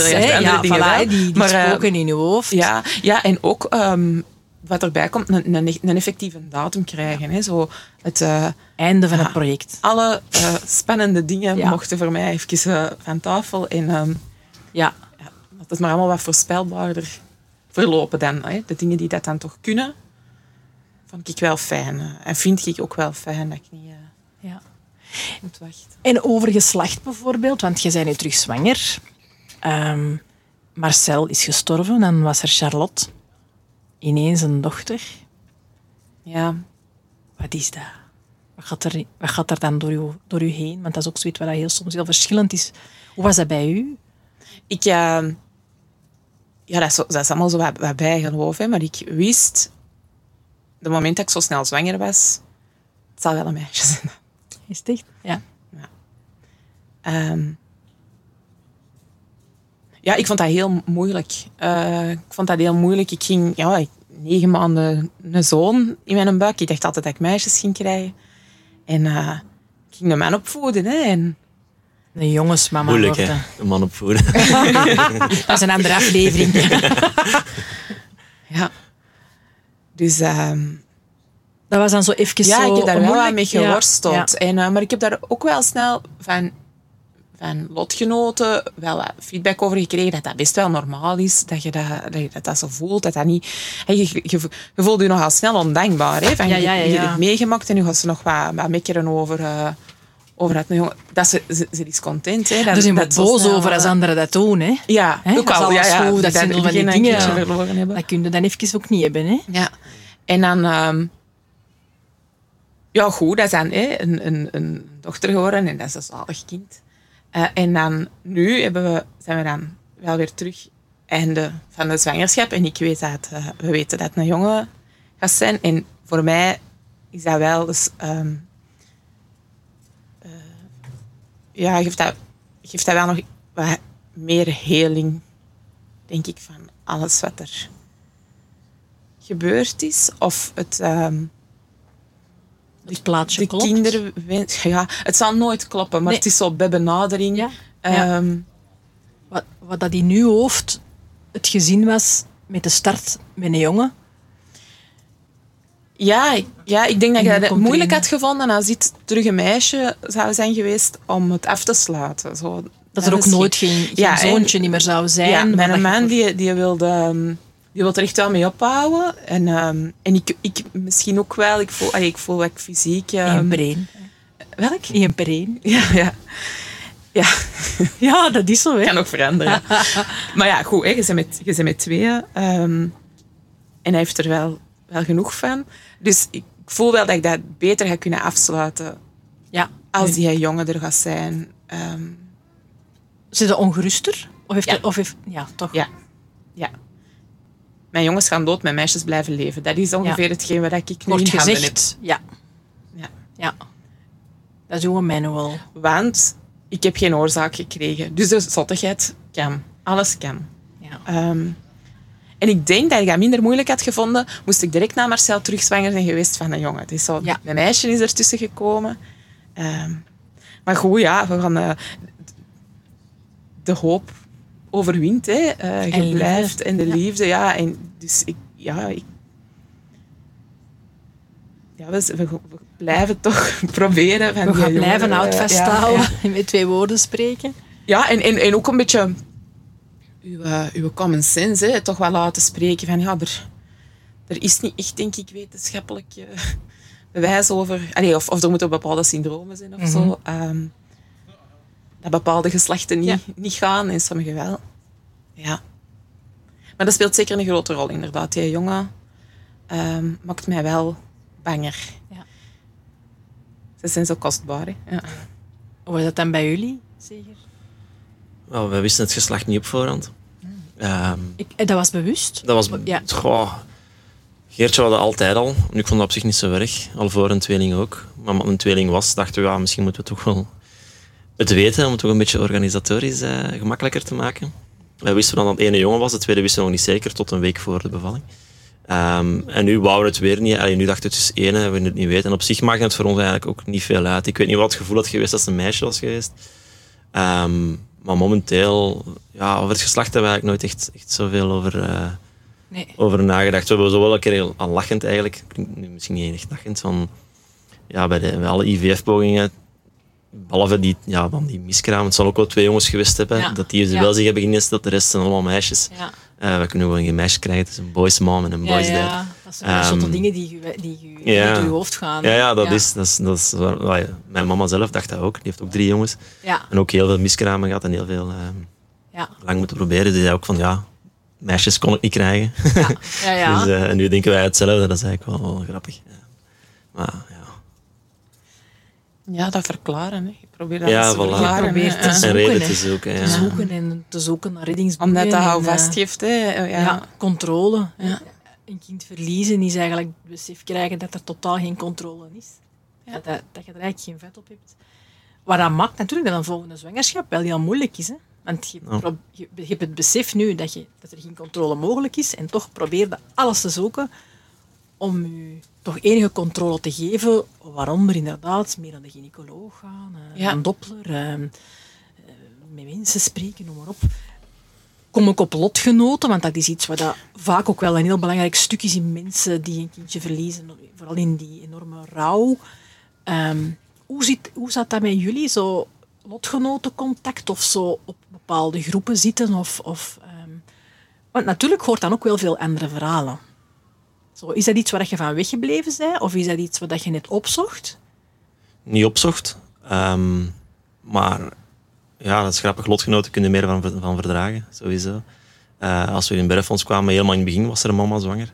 ja, dingen voilà, die, die Maar, eh, spoken in je hoofd. Ja, ja en ook ehm, wat erbij komt, een, een, een effectieve datum krijgen. Hè. Zo het, eh, Einde van het project. alle eh, spannende dingen Ja. mochten voor mij even van tafel. En Ja, ja, dat is maar allemaal wat voorspelbaarder verlopen dan. Hè. De dingen die dat dan toch kunnen, vond ik wel fijn. eh. En vind ik ook wel fijn dat ik niet eh, ja. moet wachten. En over geslacht bijvoorbeeld, want je bent nu terug zwanger. Ehm, Marcel is gestorven, dan was er Charlotte. Ineens een dochter. Ja, Wat is dat? Wat gaat er, wat gaat er dan door u, door u heen? Want dat is ook zoiets wat heel, soms heel verschillend is. Hoe was dat bij u? ik... eh, ja, dat is, dat is allemaal zo wat, wat bijgeloof. Hè. Maar ik wist, de moment dat ik zo snel zwanger was, het zal wel een meisje zijn. Is het echt? Ja. Ehm, ja, ik vond dat heel moeilijk. Eh, ik vond dat heel moeilijk. Ik ging ja, negen maanden een zoon in mijn buik. Ik dacht altijd dat ik meisjes ging krijgen. En eh, ik ging de man opvoeden. Hè, en Een jongensmama Moeilijk, hè? Een man opvoeden. Dat is een andere aflevering. ja. Dus ehm, Dat was dan zo even ja, zo ik heb daar wel moeilijk. wat mee geworsteld. ja. En, eh, maar ik heb daar ook wel snel van van lotgenoten wel wat feedback over gekregen dat dat best wel normaal is, dat je dat, dat, je dat, dat zo voelt, dat dat niet... Je, je, je voelt je nogal snel ondankbaar. Hè? Van, Je, je hebt meegemaakt en nu gaat ze nog wat, wat mekkeren over... eh, over een jongen, dat ze, ze, ze is content. Hè, dat, we dat zo boos snel, over als anderen dat doen. Hè. Ja, Hè, ook al. Ja, ja, goed, dat zijn zo van het die dingen. verloren hebben. Dat kun je dan even ook niet hebben. Hè. Ja. En dan... ehm, ja, goed, dat is dan hè, een, een, een dochter geworden en dat is een zalig kind. Eh, en dan, nu hebben we, zijn we dan wel weer terug einde van de zwangerschap. En ik weet dat, eh, we weten dat het een jongen gaat zijn. En voor mij is dat wel dus, ehm, eh, ja, geeft dat, geeft dat wel nog wat meer heling, denk ik, van alles wat er gebeurd is. Of het... ehm, Het plaatje de klopt. kinderen... Ja, het zal nooit kloppen, maar Nee. het is zo bij benadering. Ja. Ja. Ehm, Wat, wat dat in uw hoofd het gezin was met de start met een jongen. Ja, ik- ja, ik denk dat je dat moeilijk had gevonden als dit terug een meisje zou zijn geweest om het af te sluiten. Zo, Dat er ook nooit geen- en- zoontje niet meer zou zijn. Ja, mijn man die, die wilde... ehm, Die wil er echt wel mee ophouden. En, ehm, en ik, ik misschien ook wel. Ik voel, allee, ik voel ik fysiek... Eén ehm, per één. welk? Per één. Ja, ja. Ja, Ja, dat is zo. Hè. kan nog veranderen. maar ja, goed, hè, je, bent met, je bent met tweeën. ehm, en hij heeft er wel, wel genoeg van. Dus ik voel wel dat ik dat beter ga kunnen afsluiten Ja. als die jongen er gaat zijn. Ehm, Zit ongeruster? Of heeft Ja. er- of heeft, ja, toch. ja, ja. Mijn jongens gaan dood, mijn meisjes blijven leven. Dat is ongeveer hetgeen wat ik nu Wordt in handen heb. gezegd. Ja. Ja. ja. Dat is uw manual. Want ik heb geen oorzaak gekregen. Dus de zottigheid kan. Alles kan. Ja. Ehm, en ik denk dat ik dat minder moeilijk had gevonden, moest ik direct naar Marcel terugzwanger zijn geweest van een jongen. Het is zo, Ja. Mijn meisje is ertussen gekomen. Ehm, maar goed, ja, we gaan... eh, de hoop overwint, hè. Eh, je En blijft. En de Ja. liefde, ja. En dus ik... Ja, ik... Ja, we, we, we blijven toch proberen. Van We gaan blijven jongeren, oud eh, vasthouden. ja, ja. Met twee woorden spreken. Ja, en, en, en ook een beetje uw, eh, uw common sense, hè, toch wel laten spreken van ja, er, er is niet echt, denk ik, wetenschappelijk bewijs over... Allee, of, of er moeten bepaalde syndromen zijn of zo. ehm, dat bepaalde geslachten niet, Ja. niet gaan en sommige wel. Ja. Maar dat speelt zeker een grote rol, inderdaad. Die jongen ehm, maakt mij wel banger. Ja. Ze zijn zo kostbaar, hè. Ja. Hoe is dat dan bij jullie, zeker? Wel, wij wisten het geslacht niet op voorhand. Ehm, Ik, eh, dat was bewust? dat was... Ja. Goh, Geertje had dat altijd al. Ik vond dat op zich niet zo erg. Al voor een tweeling ook. Maar omdat een tweeling was, dachten we, ja, misschien moeten we toch wel het weten. Om het toch een beetje organisatorisch eh, gemakkelijker te maken. Wij wisten dan dat het ene jongen was. De tweede wisten we nog niet zeker, tot een week voor de bevalling. Ehm, en nu wouden we het weer niet. Allee, nu dachten we het is ene, we het niet weten. En op zich maakt het voor ons eigenlijk ook niet veel uit. Ik weet niet wat het gevoel had geweest als het een meisje was geweest. Ehm, maar momenteel, ja, over het geslacht hebben we eigenlijk nooit echt, echt zoveel over, eh, Nee. over nagedacht. We hebben zo wel een keer al lachend eigenlijk, misschien niet echt lachend, van ja, bij, de, bij alle IVF-pogingen, behalve die, ja, dan die miskraam, het zal ook wel twee jongens geweest hebben, Ja. dat die ze Ja. wel zich hebben geneesteld, de rest zijn allemaal meisjes. Ja. Eh, we kunnen gewoon geen meisje krijgen, het is een boys mom en een boys dad. Dat zijn Ehm, soort dingen die, je- die je ja. door je hoofd gaan. Ja, ja, dat, Is, dat is... Dat is waar- waar je- mijn mama zelf dacht dat ook. Die heeft ook drie jongens. Ja, En ook heel veel miskramen gehad en heel veel ehm, ja, lang moeten proberen. Die zei ook van, ja, meisjes kon ik niet krijgen. ja. ja, ja. Dus, eh, en nu denken wij hetzelfde. Dat is eigenlijk wel, wel grappig. Ja. Maar ja. Ja, dat verklaren. Hè. Je probeert dat Ja, te voilà. verklaren. Je probeert hè. te zoeken, reden te zoeken. te Ja. zoeken en te zoeken naar reddingsboeien. Omdat dat houvast eh, geeft. Hè. Ja. Ja. controle. Ja. Een kind verliezen is eigenlijk het besef krijgen dat er totaal geen controle is. Ja. Dat, dat, dat je er eigenlijk geen vet op hebt. Wat dat maakt natuurlijk dat een volgende zwangerschap wel heel moeilijk is. Hè? Want je, je, je hebt het besef nu dat, je, dat er geen controle mogelijk is en toch probeer je alles te zoeken om je toch enige controle te geven. Waarom er inderdaad meer aan de gynaecoloog gaan, eh, Ja. een doppler, eh, met mensen spreken, noem maar op kom ik op lotgenoten, want dat is iets wat vaak ook wel een heel belangrijk stuk is in mensen die een kindje verliezen, vooral in die enorme rouw. Ehm, hoe, zit, hoe zat dat met jullie? Zo lotgenotencontact of zo op bepaalde groepen zitten? Of, of, ehm, want natuurlijk hoort dan ook wel veel andere verhalen. Zo, is dat iets waar je van weggebleven bent? Of is dat iets wat je net opzocht? Niet opzocht. Ehm, maar ja, dat is grappig. Lotgenoten kunnen er meer van, van verdragen, sowieso. Eh, als we in Berfons kwamen, helemaal in het begin was er een mama zwanger.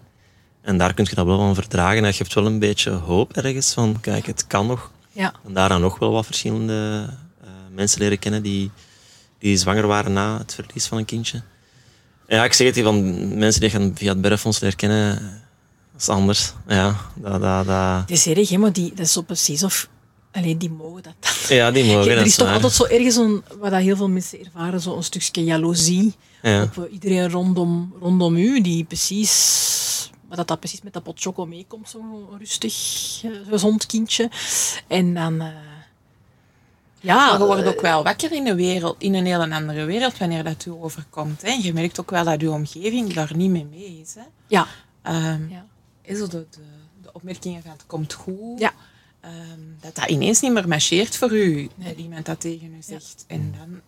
En daar kun je dat wel van verdragen. Dat geeft wel een beetje hoop ergens van, kijk, het kan nog. Ja. En daarna nog wel wat verschillende eh, mensen leren kennen die, die zwanger waren na het verlies van een kindje. Ja, ik zeg het hier van mensen die gaan via het Berfons leren kennen, dat is anders. Ja, dat, dat, dat... Het is erg, hè, maar die, dat is zo precies of... Alleen die mogen dat dan. Ja, die mogen. er is toch waar. altijd zo ergens een, wat dat heel veel mensen ervaren, zo een stukje jaloezie Ja. op eh, iedereen rondom, rondom u, die precies, wat dat, dat precies met dat pot choco meekomt, zo'n rustig, eh, gezond kindje. En dan, eh, ja, Maar je wordt ook wel wakker in, een wereld, in een hele andere wereld wanneer dat u overkomt. Hè. En je merkt ook wel dat uw omgeving daar niet mee mee is. Hè. ja, Ehm, ja, is de, de, de opmerkingen van het komt goed. Ja. Ehm, dat dat ineens niet meer marcheert voor u. Dat iemand dat tegen u zegt. En dan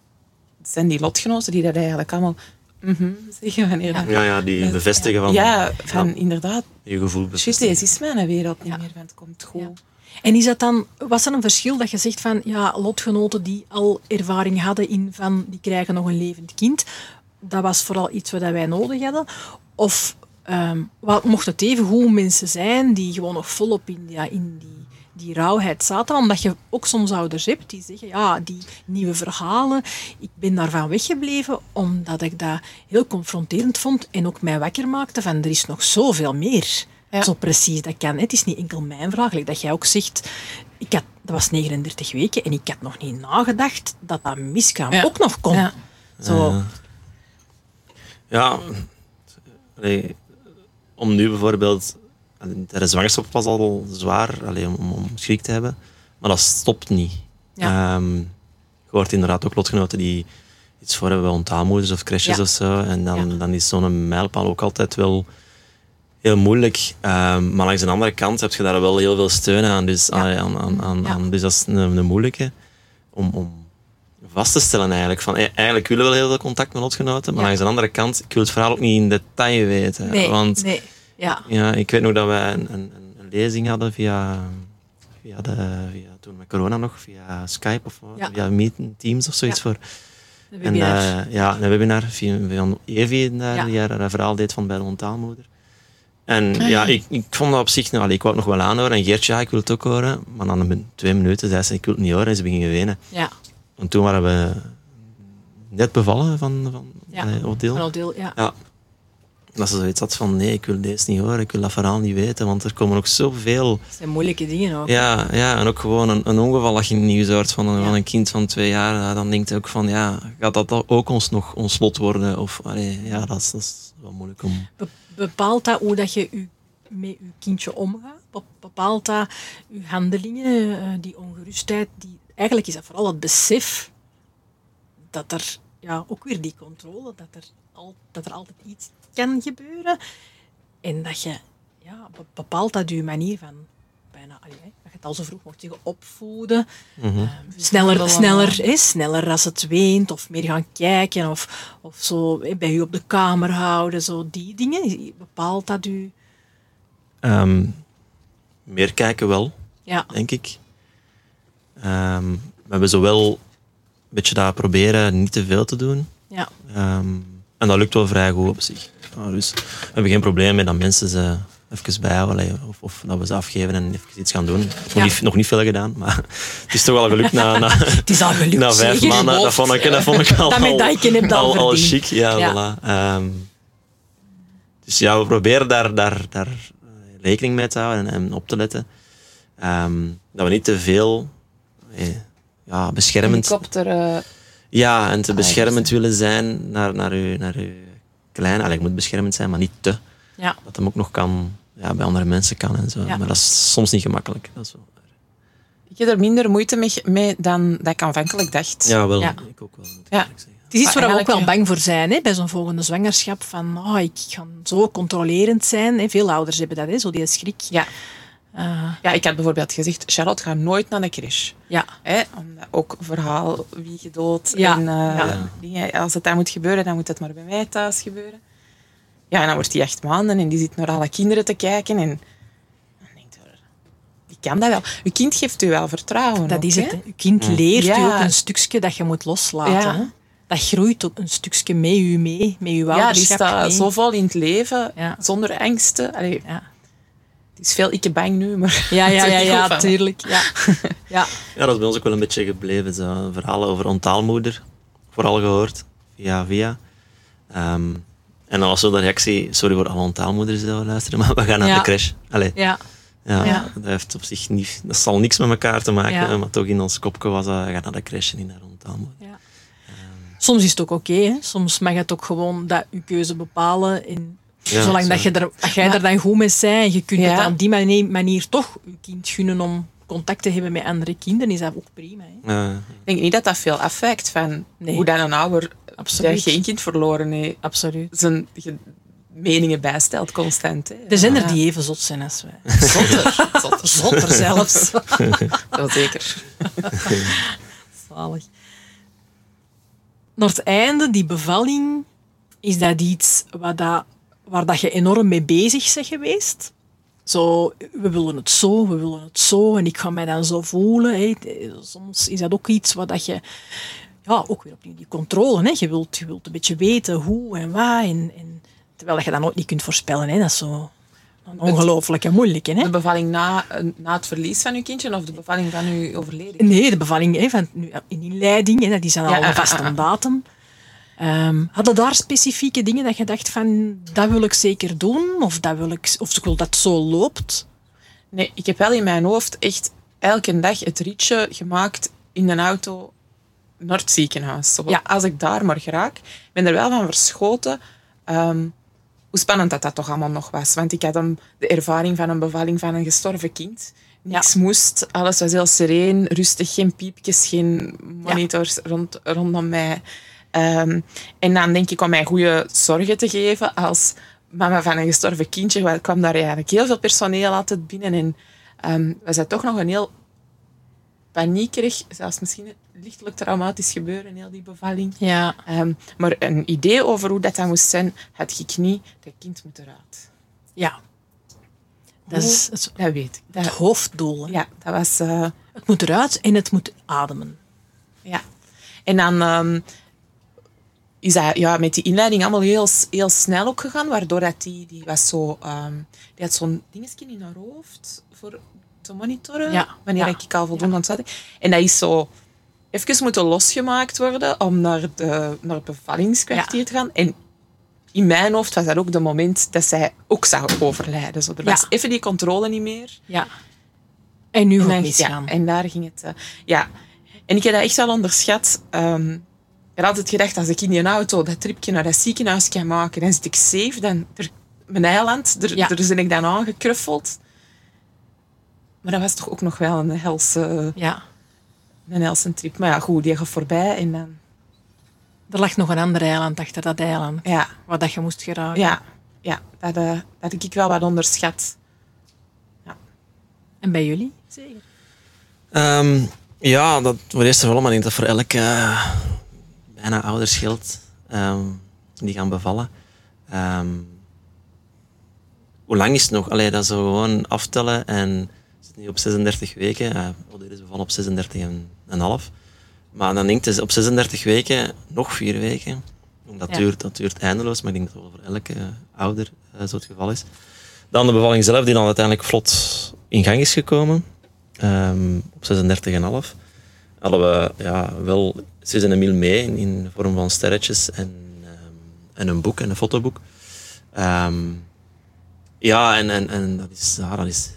zijn die lotgenoten die dat eigenlijk allemaal mhm zeggen wanneer dat... Ja, ja, die bevestigen van Ja, van inderdaad. je gevoel. Bevestigen. deze is mijn wereld niet Ja. meer, want het komt goed. Ja. En is dat dan, was er een verschil dat je zegt van, ja, lotgenoten die al ervaring hadden in van, die krijgen nog een levend kind, dat was vooral iets wat wij nodig hadden? Of ehm, wat, mocht het even goed mensen zijn die gewoon nog volop in, ja, in die, die rauwheid zaten? Omdat je ook soms ouders hebt die zeggen, ja, die nieuwe verhalen, ik ben daarvan weggebleven omdat ik dat heel confronterend vond en ook mij wakker maakte van, er is nog zoveel meer. Ja. Zo precies, dat kan. Het is niet enkel mijn vraag. Like dat jij ook zegt, ik had, dat was 39 weken en ik had nog niet nagedacht dat dat miskraam Ja. ook nog kon. Ja. Zo, Ja, allee, om nu bijvoorbeeld. De zwangerschap was al zwaar allee, om, om schrik te hebben, maar dat stopt niet. Ja. Ehm, je hoort inderdaad ook lotgenoten die iets voor hebben bij onthaalmoeders of crashes Ja. of zo. En dan, Ja. dan is zo'n mijlpaal ook altijd wel heel moeilijk. Ehm, maar langs de andere kant heb je daar wel heel veel steun aan. Dus, Ja. aan, aan, aan, Ja. aan- dus dat is een, een moeilijke om, om vast te stellen eigenlijk. Van, eh, eigenlijk willen we wel heel veel contact met lotgenoten, maar langs de andere kant, ik wil het verhaal ook niet in detail weten. nee, want nee. Ja. ja, ik weet nog dat wij een, een, een lezing hadden via, via, de, via toen met corona nog, via Skype of Ja. via Meet Teams of zoiets Ja. voor. En eh, ja, een webinar via, via Evi, daar, die haar, haar verhaal deed van bij de onttaalmoeder. En Ah, ja, ik, ik vond dat op zich, nou, allee, ik wou het nog wel aanhoren. En Geertje, ja, ik wil het ook horen. Maar dan een- twee minuten zei ze, ik wil het niet horen. En ze begingen wenen. ja. En toen waren we net bevallen van, van Ja. allee. Van ja. Ja. Dat ze zoiets had van, nee, ik wil deze niet horen. Ik wil dat verhaal niet weten. Want er komen ook zoveel... Dat zijn moeilijke dingen ook. Ja, ja en ook gewoon een, een ongeval dat je nieuws hoort van een, Ja. van een kind van twee jaar. ja, Dan denkt je ook van, ja, gaat dat ook ons nog ons lot worden? Of, allee, ja, dat is, dat is wel moeilijk om... Be- bepaalt dat hoe dat je u, met je kindje omgaat? Be- Bepaalt dat je handelingen, eh, die ongerustheid? Die, eigenlijk is dat vooral het besef dat er ja, ook weer die controle, dat er, al, dat er altijd iets kan gebeuren. En dat je, ja, be- bepaalt dat je manier van bijna, allee, dat je het al zo vroeg mocht zeggen, opvoeden. Eh, sneller, sneller, hè, sneller als het weent, of meer gaan kijken, of, of zo hè, bij u op de kamer houden, zo die dingen. Bepaalt dat u... Ehm, meer kijken wel, Ja, denk ik. Ehm, we hebben zowel een beetje dat proberen niet te veel te doen. ja, Ehm, en dat lukt wel vrij goed op zich. Ja, dus we hebben geen probleem met dat mensen ze even bijhouden. Of, of dat we ze afgeven en even iets gaan doen. Nog, Ja. niet, nog niet veel gedaan, maar het is toch wel gelukt na, na, het is al gelukt. na vijf zeker. maanden. Dat vond ik, dat vond ik al, al al, al chic. Ja, Ja. Voilà. Ehm, dus ja, we proberen daar, daar, daar eh, rekening mee te houden en, en op te letten. Ehm, dat we niet te veel eh, ja, beschermend... Helikopter. eh, Ja, en te Ah, beschermend willen zijn naar, naar, uw, naar uw kleine. Allee, ik moet beschermend zijn, maar niet te. Ja, Dat hem ook nog kan, ja, bij andere mensen kan en zo. Ja. Maar dat is soms niet gemakkelijk. Dat is wel ik heb er minder moeite mee, mee dan dat ik aanvankelijk dacht. Ja, wel. Ja. Ik ook wel, moet ik Ja. zeggen. het is iets waar we ook wel bang voor zijn, hè, bij zo'n volgende zwangerschap. Van, oh, ik ga zo controlerend zijn. Hè. Veel ouders hebben dat, hè, zo die schrik. Ja. Eh, Ja, ik had bijvoorbeeld gezegd, Charlotte gaat nooit naar de crash. ja. Hè? Omdat ook verhaal, wie gedood. Ja, En, eh, ja. dingen. Als het daar moet gebeuren, dan moet het maar bij mij thuis gebeuren. Ja, en dan wordt die acht maanden en die zit naar alle kinderen te kijken. En dan denkt je, die kan dat wel. Je kind geeft u wel vertrouwen. Dat ook, is hè? het. hè. Je kind leert Ja. u ook een stukje dat je moet loslaten. Hè? Dat groeit ook een stukje met u mee, met uw Ja, die ouderschap staat mee. zo vol in het leven, Ja. zonder angsten. Allee, Ja, het is veel ikke bang nu, maar... ja, ja, ja, ja tuurlijk. Ja. ja. Ja, dat is bij ons ook wel een beetje gebleven. Zo. Verhalen over ontaalmoeder, vooral gehoord, via via. Ehm, en dan was zo de reactie, sorry voor alle ontaalmoeders die dat luisteren, maar we gaan naar Ja. de crash. Allee, ja. ja, Ja. Dat, heeft op zich niet, dat zal niks met elkaar te maken Ja. hebben, maar toch in ons kopje was dat, ga naar de crash en niet naar ontaalmoeder. Soms is het ook oké. hè. Soms mag het ook gewoon dat je keuze bepalen. En Ja, zolang dat, je er, dat jij Ja. er dan goed mee bent en je kunt Ja. het op die manier, manier toch je kind gunnen om contact te hebben met andere kinderen, is dat ook prima. Hè. Ik denk niet dat dat veel afwijkt van Nee. hoe dan een ouder Absoluut. dat geen kind verloren heeft, Absoluut. zijn ge- meningen bijstelt constant. Hè. Er zijn er die even zot zijn als wij. Zotter. Zotter. Zotter zelfs. Wel zeker. Zalig. Naar het einde, die bevalling, is dat iets waar, dat, waar dat je enorm mee bezig bent geweest? Zo, we willen het zo, we willen het zo, en ik ga mij dan zo voelen. Hè. Soms is dat ook iets waar dat je, ja, ook weer opnieuw die controle, hè. Je, wilt, je wilt een beetje weten hoe en waar, en, en, terwijl dat je dat nooit niet kunt voorspellen. Hè. Dat is zo ongelooflijk en moeilijk. Hè. De bevalling na, na het verlies van uw kindje of de bevalling van uw overleden? Nee, de bevalling hè, van, nu, in inleiding, hè, dat is dan Ja, al een vaste datum. Ehm, hadden daar specifieke dingen dat je dacht van, dat wil ik zeker doen, of, dat wil ik, of ik wil dat zo loopt? Nee, ik heb wel in mijn hoofd echt elke dag het ritje gemaakt in de auto naar het ziekenhuis. Ja. Als ik daar maar geraak. Ik ben er wel van verschoten ehm, hoe spannend dat dat toch allemaal nog was. Want ik had een, de ervaring van een bevalling van een gestorven kind. Niks moest, alles was heel sereen, rustig, geen piepjes, geen monitors rond, rondom mij. Ehm, en dan denk ik om mij goede zorgen te geven als mama van een gestorven kindje. want Er kwam daar eigenlijk heel veel personeel altijd binnen. En ehm was dat toch nog een heel paniekerig, zelfs misschien lichtelijk traumatisch gebeuren, heel die bevalling. Ja. Ehm, maar een idee over hoe dat, dan moest zijn, had ik niet. Dat kind moet eruit. Ja. Dat is het, Dat weet ik. het hoofddoel. hè. ja, dat was... eh, Het moet eruit en het moet ademen. Ja. En dan is dat ja, met die inleiding allemaal heel, heel snel ook gegaan, waardoor dat die, die was zo... ehm, die had zo'n dingetje in haar hoofd voor te monitoren, Ja, wanneer ja. ik al voldoende aan het zat. En dat is zo even moeten losgemaakt worden om naar, de, naar het bevallingskwartier Ja. te gaan. En in mijn hoofd was dat ook de moment dat zij ook zou overlijden. Zo, er Ja. was even die controle niet meer. Ja. En nu En, dan- het ja, misgaan. en daar ging het. eh, ja. En ik heb dat echt wel onderschat. Ehm, ik had altijd gedacht, als ik in die auto dat tripje naar dat ziekenhuis kan maken, dan zit ik safe. Dan, er, mijn eiland, er, Ja. daar ben ik dan aangekruffeld. Maar dat was toch ook nog wel een helse, Ja. een helse trip. Maar ja, goed, die gaat voorbij en dan... Er lag nog een ander eiland achter dat eiland, Ja, waar dat je moest geraken. ja, ja dat, eh, dat heb ik wel wat onderschat. En bij jullie? Zeker. Ehm, ja, dat voor eerst en vooral, maar ik denk dat voor elke eh, bijna ouders geldt ehm, die gaan bevallen. Ehm, hoe lang is het nog? Allee, dat zo gewoon aftellen en we zitten nu op 36 weken. Uh, Odir is bevallen op 36 en een half. Maar dan denk je op 36 weken nog vier weken. Dat, Ja. duurt, dat duurt eindeloos, maar ik denk dat dat voor elke ouder eh, zo het geval is. Dan de bevalling zelf, die dan uiteindelijk vlot in gang is gekomen. Ehm, op 36,5 hadden we ja, wel Sis en Emile mee in, in de vorm van sterretjes en, ehm, en een boek en een fotoboek. Ehm, ja, en, en, en dat is, ja, dat is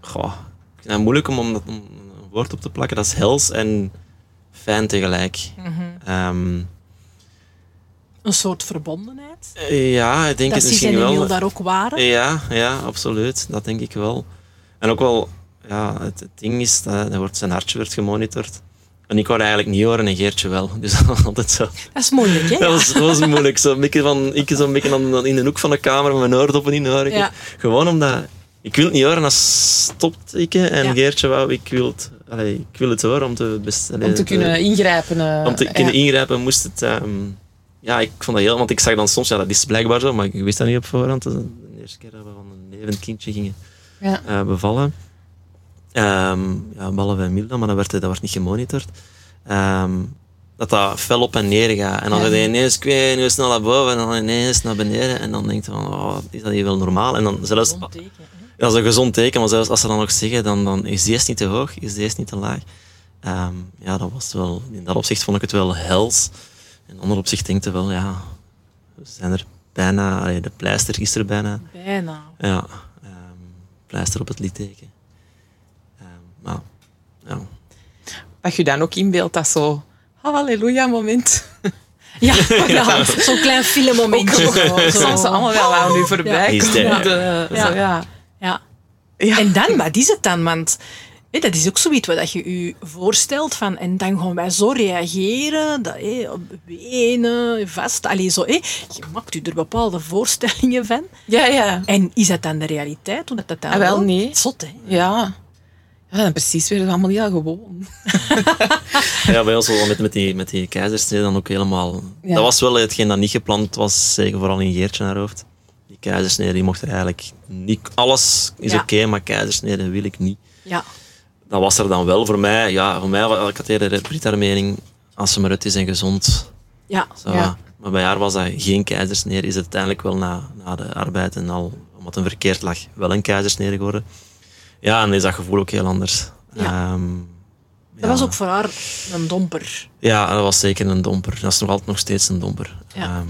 goh, ik vind het moeilijk om, om, dat, om een woord op te plakken. Dat is hels en fijn tegelijk. Ehm, Een soort verbondenheid. ja, ik denk Dat het misschien wel. daar ook waren. Ja, ja, absoluut. Dat denk ik wel. En ook wel, ja, het, het ding is, dat, dat wordt, zijn hartje werd gemonitord. En ik wou dat eigenlijk niet horen en Geertje wel. Dus altijd zo. Dat is moeilijk, hè? Dat was, dat was moeilijk. Zo, een beetje van, ik zo'n beetje aan- in de hoek van de kamer met mijn oordoppen in hoor. Ja. Gewoon omdat ik wil het niet horen als stopt ik en Ja. Geertje wou, ik wil het, allee, ik wil het horen om te, best, allee, Om te kunnen ingrijpen. eh, om te ja. kunnen ingrijpen moest het... ehm, ja, ik vond dat heel... Want ik zag dan soms, ja, dat is blijkbaar zo, maar ik wist dat niet op voorhand. Dat de eerste keer dat we van een levend kindje gingen Ja. eh, bevallen. Ehm ja, behalve Milda, maar dat werd, dat werd niet gemonitord. Ehm, dat dat fel op en neer gaat. En dan Ja. gaat hij ineens kwijt, nu snel naar boven en dan ineens naar beneden. En dan denkt van, oh, is dat hier wel normaal? En dan zelfs... Zo'n teken. Dat is een gezond teken, maar zelfs als ze dan nog zeggen, dan, dan is deze niet te hoog, is deze niet te laag. Ehm, ja, dat was wel, in dat opzicht vond ik het wel hels. In ander opzicht denk je wel, ja, we zijn er bijna, allee, de pleister is er bijna. Bijna. Ja, pleister op het litteken. Maar, ja. Dat je dan ook inbeeldt dat zo... Halleluja moment. Ja, ja zo'n klein zo. Soms allemaal wel aan nu voorbij Ja. Zo, ja. Ja. Ja. En dan, wat is het dan? Want hé, dat is ook zoiets wat je je voorstelt van, en dan gaan wij zo reageren, dat, hé, op wenen, vast, allee, zo, hé. je maakt u er bepaalde voorstellingen van. ja, ja. En is dat dan de realiteit? Hoe dat dat dan Ah, wel, nee. Zot, hè? Ja. Ja, precies weer allemaal heel gewoon. ja, bij ons wel met, met, die, met die keizersnede dan ook helemaal... Ja. Dat was wel hetgeen dat niet gepland was, zeker vooral in Geertje haar hoofd. Die keizersnede, die mocht er eigenlijk niet... Alles is Ja. oké, maar keizersnede wil ik niet. Ja. dat was er dan wel voor mij. Ja, voor mij, ik had eerder Brit haar mening, als ze maar uit is en gezond. Ja. zo Ja. Maar bij haar was dat geen keizersnede. Is het uiteindelijk wel na, na de arbeid en al, omdat het verkeerd lag, wel een keizersnede geworden. Ja, en is dat gevoel ook heel anders. Ja. Ehm, Dat was ook voor haar een domper. Ja, dat was zeker een domper. Dat is nog altijd nog steeds een domper. Ja. Ehm,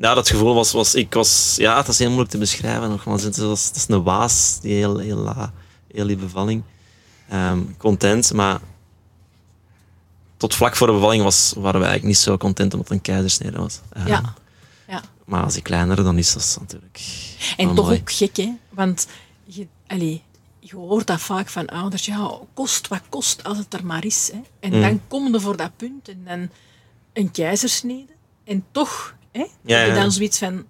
ja, dat gevoel was, was, ik was, ja, het is heel moeilijk te beschrijven. Nogmaals, het is, het is een waas, die heel, heel, la, heel die bevalling. Ehm, content, maar tot vlak voor de bevalling was, waren we eigenlijk niet zo content omdat het een keizersnede was. Ja. ja. Maar als ik kleiner, dan is dat natuurlijk En toch mooi. ook gek, hè? Want je, allee, je hoort dat vaak van ouders. Ja, kost wat kost als het er maar is. Hè? En Mm. dan kom je voor dat punt en dan een keizersnede. En toch hè, Ja, heb je ja. dan zoiets van,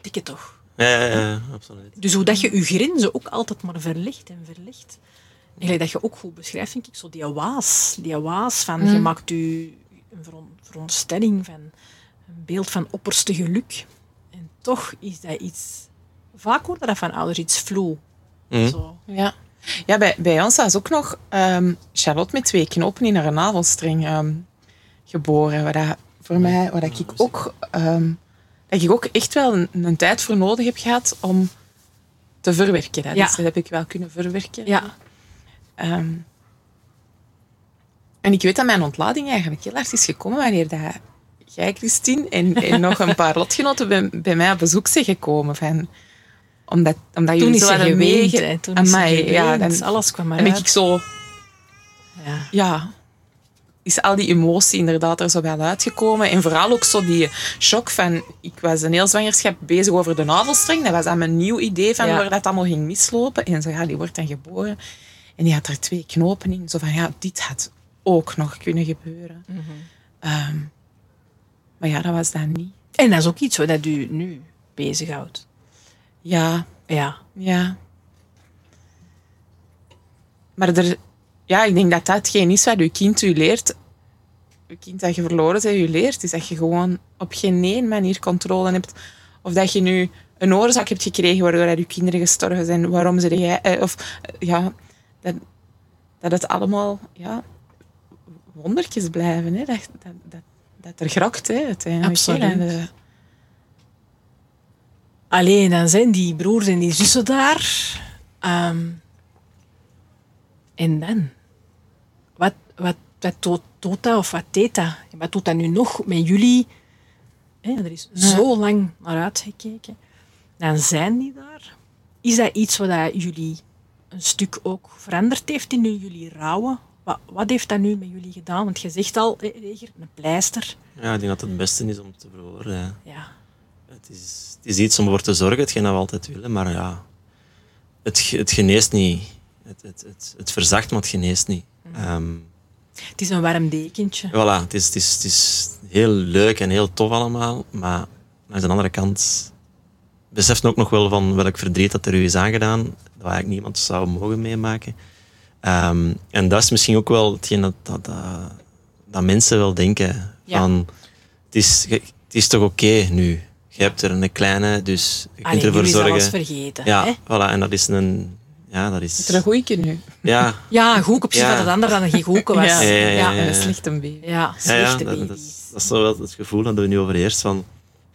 dikke toch. Ja, ja, ja, absoluut. Dus hoe dat je je grenzen ook altijd maar verlegt en verlegt. Eigenlijk dat je ook goed beschrijft, vind ik, zo die waas. Die waas van, Mm. je maakt je een veron- veronderstelling van een beeld van opperste geluk. En toch is dat iets... Vaak hoort dat van ouders iets vloe. Mhm. Zo. Ja, ja bij, bij ons was ook nog ehm, Charlotte met twee knopen in haar navelstreng ehm, geboren. Waar dat voor mij, waar dat ik ook, ehm, dat ik ook echt wel een, een tijd voor nodig heb gehad om te verwerken. Dat, Ja. is- dat heb ik wel kunnen verwerken. Ja. Ehm, en ik weet dat mijn ontlading eigenlijk heel hard is gekomen wanneer dat jij, Christine, en, en nog een paar lotgenoten bij, bij mij op bezoek zijn gekomen. Van, omdat, omdat Toen jullie is zo ze hadden meege-. Toen is Amai, ja, dan- Alles kwam eruit. ik zo, Ja. ja, is al die emotie inderdaad er zo wel uitgekomen. En vooral ook zo die shock van, ik was een heel zwangerschap bezig over de navelstreng. Dat was dan mijn nieuw idee van Ja. waar dat allemaal ging mislopen. En zo, ja, die wordt dan geboren. En die had er twee knopen in. Zo van, ja, dit had ook nog kunnen gebeuren. Mhm. Ehm, maar ja, dat was dan niet. En dat is ook iets wat dat u nu bezighoudt. Ja, Ja. ja. Maar er, ja, ik denk dat dat hetgeen is wat je kind u leert. Je kind dat je verloren bent, je leert, is dat je gewoon op geen één manier controle hebt. Of dat je nu een oorzaak hebt gekregen waardoor je kinderen gestorven zijn. Waarom ze jij... eh, Of eh, ja, dat, dat het allemaal ja, wondertjes blijven. Hè? Dat, dat, dat, dat er grakt, hè, uiteindelijk. Absoluut. En, Alleen dan zijn die broers en die zussen daar. Ehm, en dan? Wat, wat, wat doet, doet dat of wat deed dat? Wat doet dat nu nog met jullie? Hè, er is zo lang naar uitgekeken. Dan zijn die daar. Is dat iets wat dat jullie een stuk ook veranderd heeft in jullie rouwen? Wat, wat heeft dat nu met jullie gedaan? Want je zegt al, Reger, een pleister. Ja, ik denk dat het het beste is om te verwoorden. ja. Ja. Het is, het is iets om voor te zorgen, hetgeen dat we altijd willen, maar ja, het, het geneest niet. Het, het, het, het verzacht, maar het geneest niet. Ehm, Het is een warm dekentje. voilà, het is, het, is, het is heel leuk en heel tof allemaal, maar aan de andere kant besefte ook nog wel van welk verdriet dat er u is aangedaan. Dat eigenlijk niemand zou mogen meemaken. Ehm, en dat is misschien ook wel hetgeen dat, dat, dat, dat mensen wel denken. Ja. Van, het, is, het is toch oké nu? Je hebt er een kleine, dus je kunt Allee, ervoor nu is zorgen. alles vergeten. ja, Hè? voilà. En dat is een... Ja, dat is... Is er een goeie nu? Ja, Ja, goed op zich Ja. dat het ander dan een gegoken was. Ja. Ja, ja, ja, En ja. een slechte baby. Ja, ja, ja slechte dat, baby's. dat, is, dat is zo wel het gevoel dat we nu overheerst van...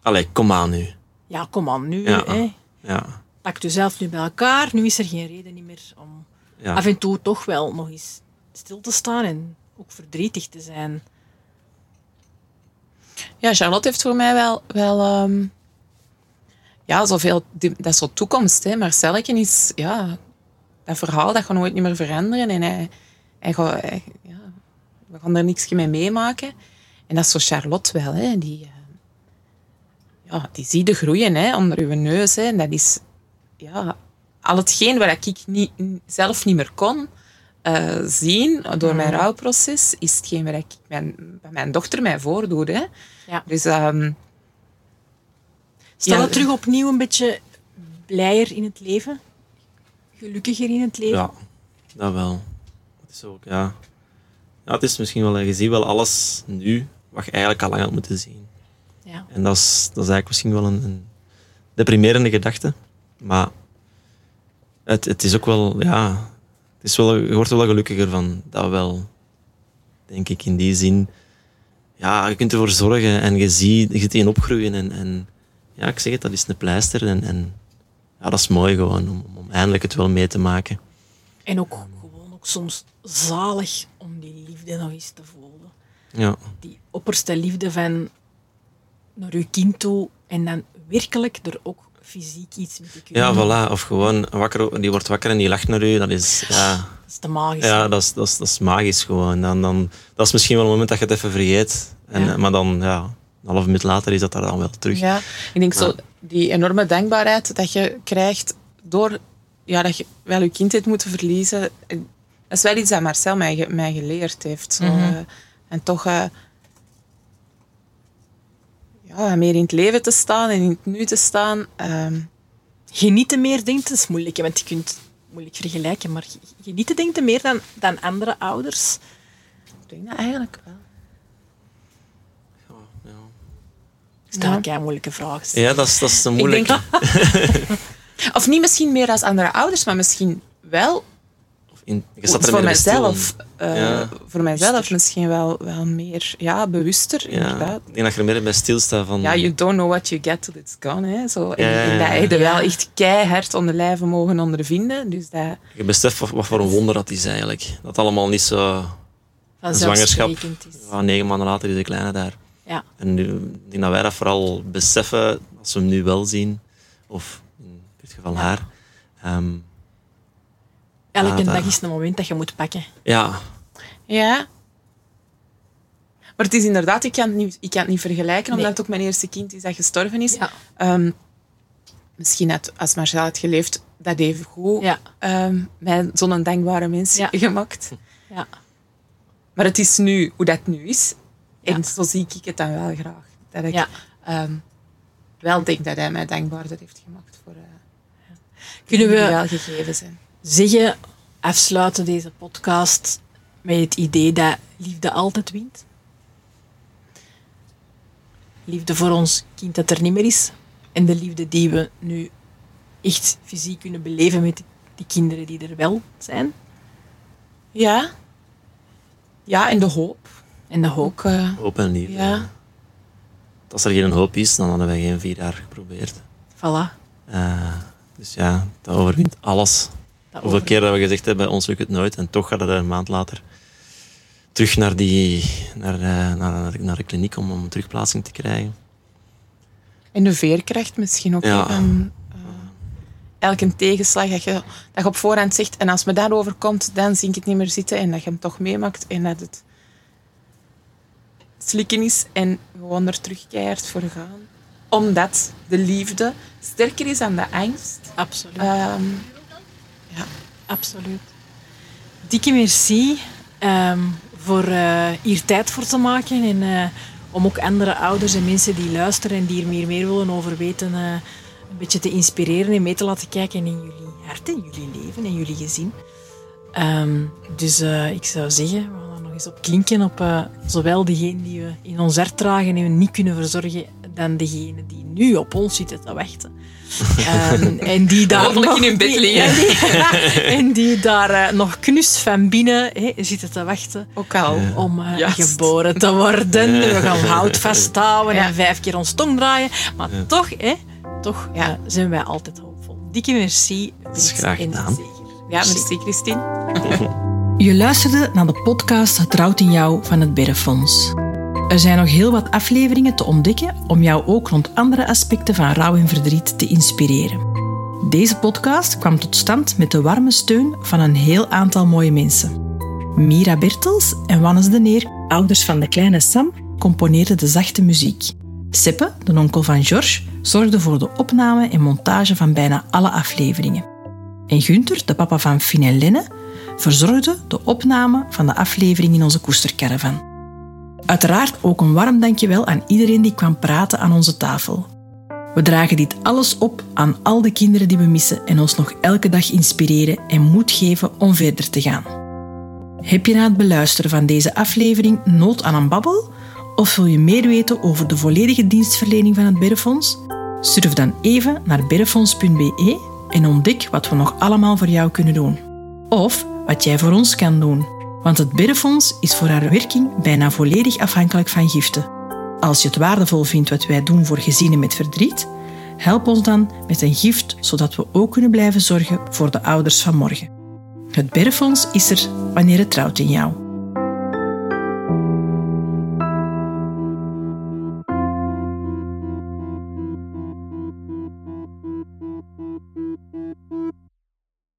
Allee, kom aan nu. Ja, kom aan, nu. Ja. Hè. Ja, Pak jezelf nu bij elkaar. Nu is er geen reden niet meer om ja. af en toe toch wel nog eens stil te staan en ook verdrietig te zijn. Ja, Charlotte heeft voor mij wel, wel ehm, ja, zoveel, dat is zo toekomst. Hè. Marcelletje is, ja, dat verhaal dat gaat nooit meer veranderen. En hij, hij ja, we gaan er niks mee meemaken. En dat is zo Charlotte wel, hè. Die, eh, ja, die zie je groeien hè, onder uw neus. Hè. En dat is, ja, al hetgeen wat ik niet, zelf niet meer kon eh, zien door mijn rouwproces, is hetgeen wat ik mijn, wat mijn dochter mij voordoet. Hè. Ja. Dus ehm, Stel Ja. het terug opnieuw een beetje blijer in het leven. Gelukkiger in het leven. Ja, dat wel. Het is ook, ja. ja. Het is misschien wel, je ziet wel alles nu wat je eigenlijk al lang had moeten zien. Ja. En dat is, dat is eigenlijk misschien wel een, een deprimerende gedachte. Maar het, het is ook wel, ja, het is wel, je wordt er wel gelukkiger van. Dat wel, denk ik, in die zin. Ja, je kunt ervoor zorgen en je ziet, je ziet opgroeien. En, en ja, ik zeg het, dat is een pleister. En, en ja, dat is mooi gewoon, om, om eindelijk het wel mee te maken. En ook gewoon ook soms zalig om die liefde nog eens te voelen. Ja, Die opperste liefde van naar uw kind toe en dan werkelijk er ook fysiek iets mee te kunnen ja voilà. Of gewoon, wakker, die wordt wakker en die lacht naar u. Dat is, ja, Dat is te magisch. ja, dat is, dat is, dat is magisch gewoon. Dan, dan, dat is misschien wel een moment dat je het even vergeet. En, Ja. Maar dan, ja, een half minuut later is dat daar dan wel terug. ja, ik denk zo, die enorme dankbaarheid dat je krijgt door ja, dat je wel je kind hebt moeten verliezen. Dat is wel iets dat Marcel mij, mij geleerd heeft. Zo, Mhm. eh, en toch eh, ja, meer in het leven te staan en in het nu te staan. ehm, Genieten meer, denkt dat is moeilijk, hè, want je kunt het moeilijk vergelijken, maar ge- genieten denkt je meer dan, dan andere ouders. ik denk dat eigenlijk wel. Ja. Stel Ja. ik een moeilijke vraag. Ja, dat is, dat is een Ik moeilijke. denk, of niet misschien meer als andere ouders, maar misschien wel In, je staat er voor meer bij stil. mijzelf. eh, Ja. Voor mijzelf misschien wel, wel meer ja, bewuster, Ja, inderdaad. ik denk dat je er meer bij stilstaat van... Ja, you don't know what you get till it's gone. Hè. Zo, en, Ja, ja, en dat je Ja. wel echt keihard onder lijven mogen ondervinden. Dus dat, Je beseft wat, wat voor een wonder dat is eigenlijk. Dat het allemaal niet zo... Een zwangerschap. Is. Ja, negen maanden later is de kleine daar. Ja. En nu, ik denk dat wij dat vooral beseffen als we hem nu wel zien. Of in dit geval haar. Ehm, Elke dag is een moment dat je moet pakken. ja, ja. Maar het is inderdaad, ik kan het niet, ik kan het niet vergelijken, omdat Nee. het ook mijn eerste kind is dat gestorven is. Ja. Ehm, misschien had, als Marcel had geleefd, dat even goed Ja. ehm, mij zo'n dankbare mens Ja. gemaakt. Ja. Maar het is nu hoe dat nu is. En Ja. zo zie ik het dan wel graag. Dat ik Ja. ehm, wel denk dat hij mij dankbaarder heeft gemaakt voor eh Kunnen we wel gegeven zijn. Zeggen, afsluiten deze podcast met het idee dat liefde altijd wint? Liefde voor ons kind dat er niet meer is. En de liefde die we nu echt fysiek kunnen beleven met die kinderen die er wel zijn. Ja. Ja, en de hoop. En de hoop. Ook, eh, hoop en liefde. Ja. Als er geen hoop is, dan hadden wij geen vier jaar geprobeerd. Voilà. Eh, dus ja, dat overwint alles. Dat Hoeveel over- keer dat we gezegd hebben, ons lukt het nooit. En toch gaat het een maand later terug naar, die, naar, eh, naar, naar, de- naar de kliniek om, om terugplaatsing te krijgen. en de veerkracht misschien ook. Ja. hè, van, eh, elke tegenslag dat je, dat je op voorhand zegt. En als me dat overkomt, dan zie ik het niet meer zitten. En dat je hem toch meemaakt. En dat het slikken is. En gewoon er terug keihard voor gaan. Omdat de liefde sterker is dan de angst. Absoluut. Ehm, Absoluut. Dikke merci ehm, voor eh, hier tijd voor te maken en eh, om ook andere ouders en mensen die luisteren en die er meer, meer willen over weten, eh, een beetje te inspireren en mee te laten kijken in jullie hart, in jullie leven, in jullie gezin. Ehm, dus ik zou zeggen, we gaan er nog eens op klinken op zowel degene die we in ons hart dragen en we niet kunnen verzorgen, dan degene die nu op ons zitten te wachten. Um, en die daar nog, in hun bed liggen. En die, en die daar eh, nog knus van binnen hè, zitten te wachten Ook al. om eh, geboren te worden. We gaan hout vasthouden Ja. en vijf keer ons tong draaien. Maar toch, hè, toch Ja. eh, zijn wij altijd hoopvol. Dikke merci. is Piet graag gedaan. Ja, merci Christine. Je luisterde naar de podcast Het Rouwt in Jou van het Berrefonds. Er zijn nog heel wat afleveringen te ontdekken om jou ook rond andere aspecten van rouw en verdriet te inspireren. Deze podcast kwam tot stand met de warme steun van een heel aantal mooie mensen. Mira Bertels en Wannes de Neer, ouders van de kleine Sam, componeerden de zachte muziek. Seppe, de onkel van George, zorgde voor de opname en montage van bijna alle afleveringen. En Gunther, de papa van Finn en Lenne, verzorgde de opname van de aflevering in onze koestercaravan. Uiteraard ook een warm dankjewel aan iedereen die kwam praten aan onze tafel. We dragen dit alles op aan al de kinderen die we missen en ons nog elke dag inspireren en moed geven om verder te gaan. Heb je na het beluisteren van deze aflevering nood aan een babbel? Of wil je meer weten over de volledige dienstverlening van het Berrefonds? Surf dan even naar berrefonds.be en ontdek wat we nog allemaal voor jou kunnen doen. Of wat jij voor ons kan doen. Want het Berrefonds is voor haar werking bijna volledig afhankelijk van giften. Als je het waardevol vindt wat wij doen voor gezinnen met verdriet, help ons dan met een gift, zodat we ook kunnen blijven zorgen voor de ouders van morgen. Het Berrefonds is er wanneer het trouwt in jou.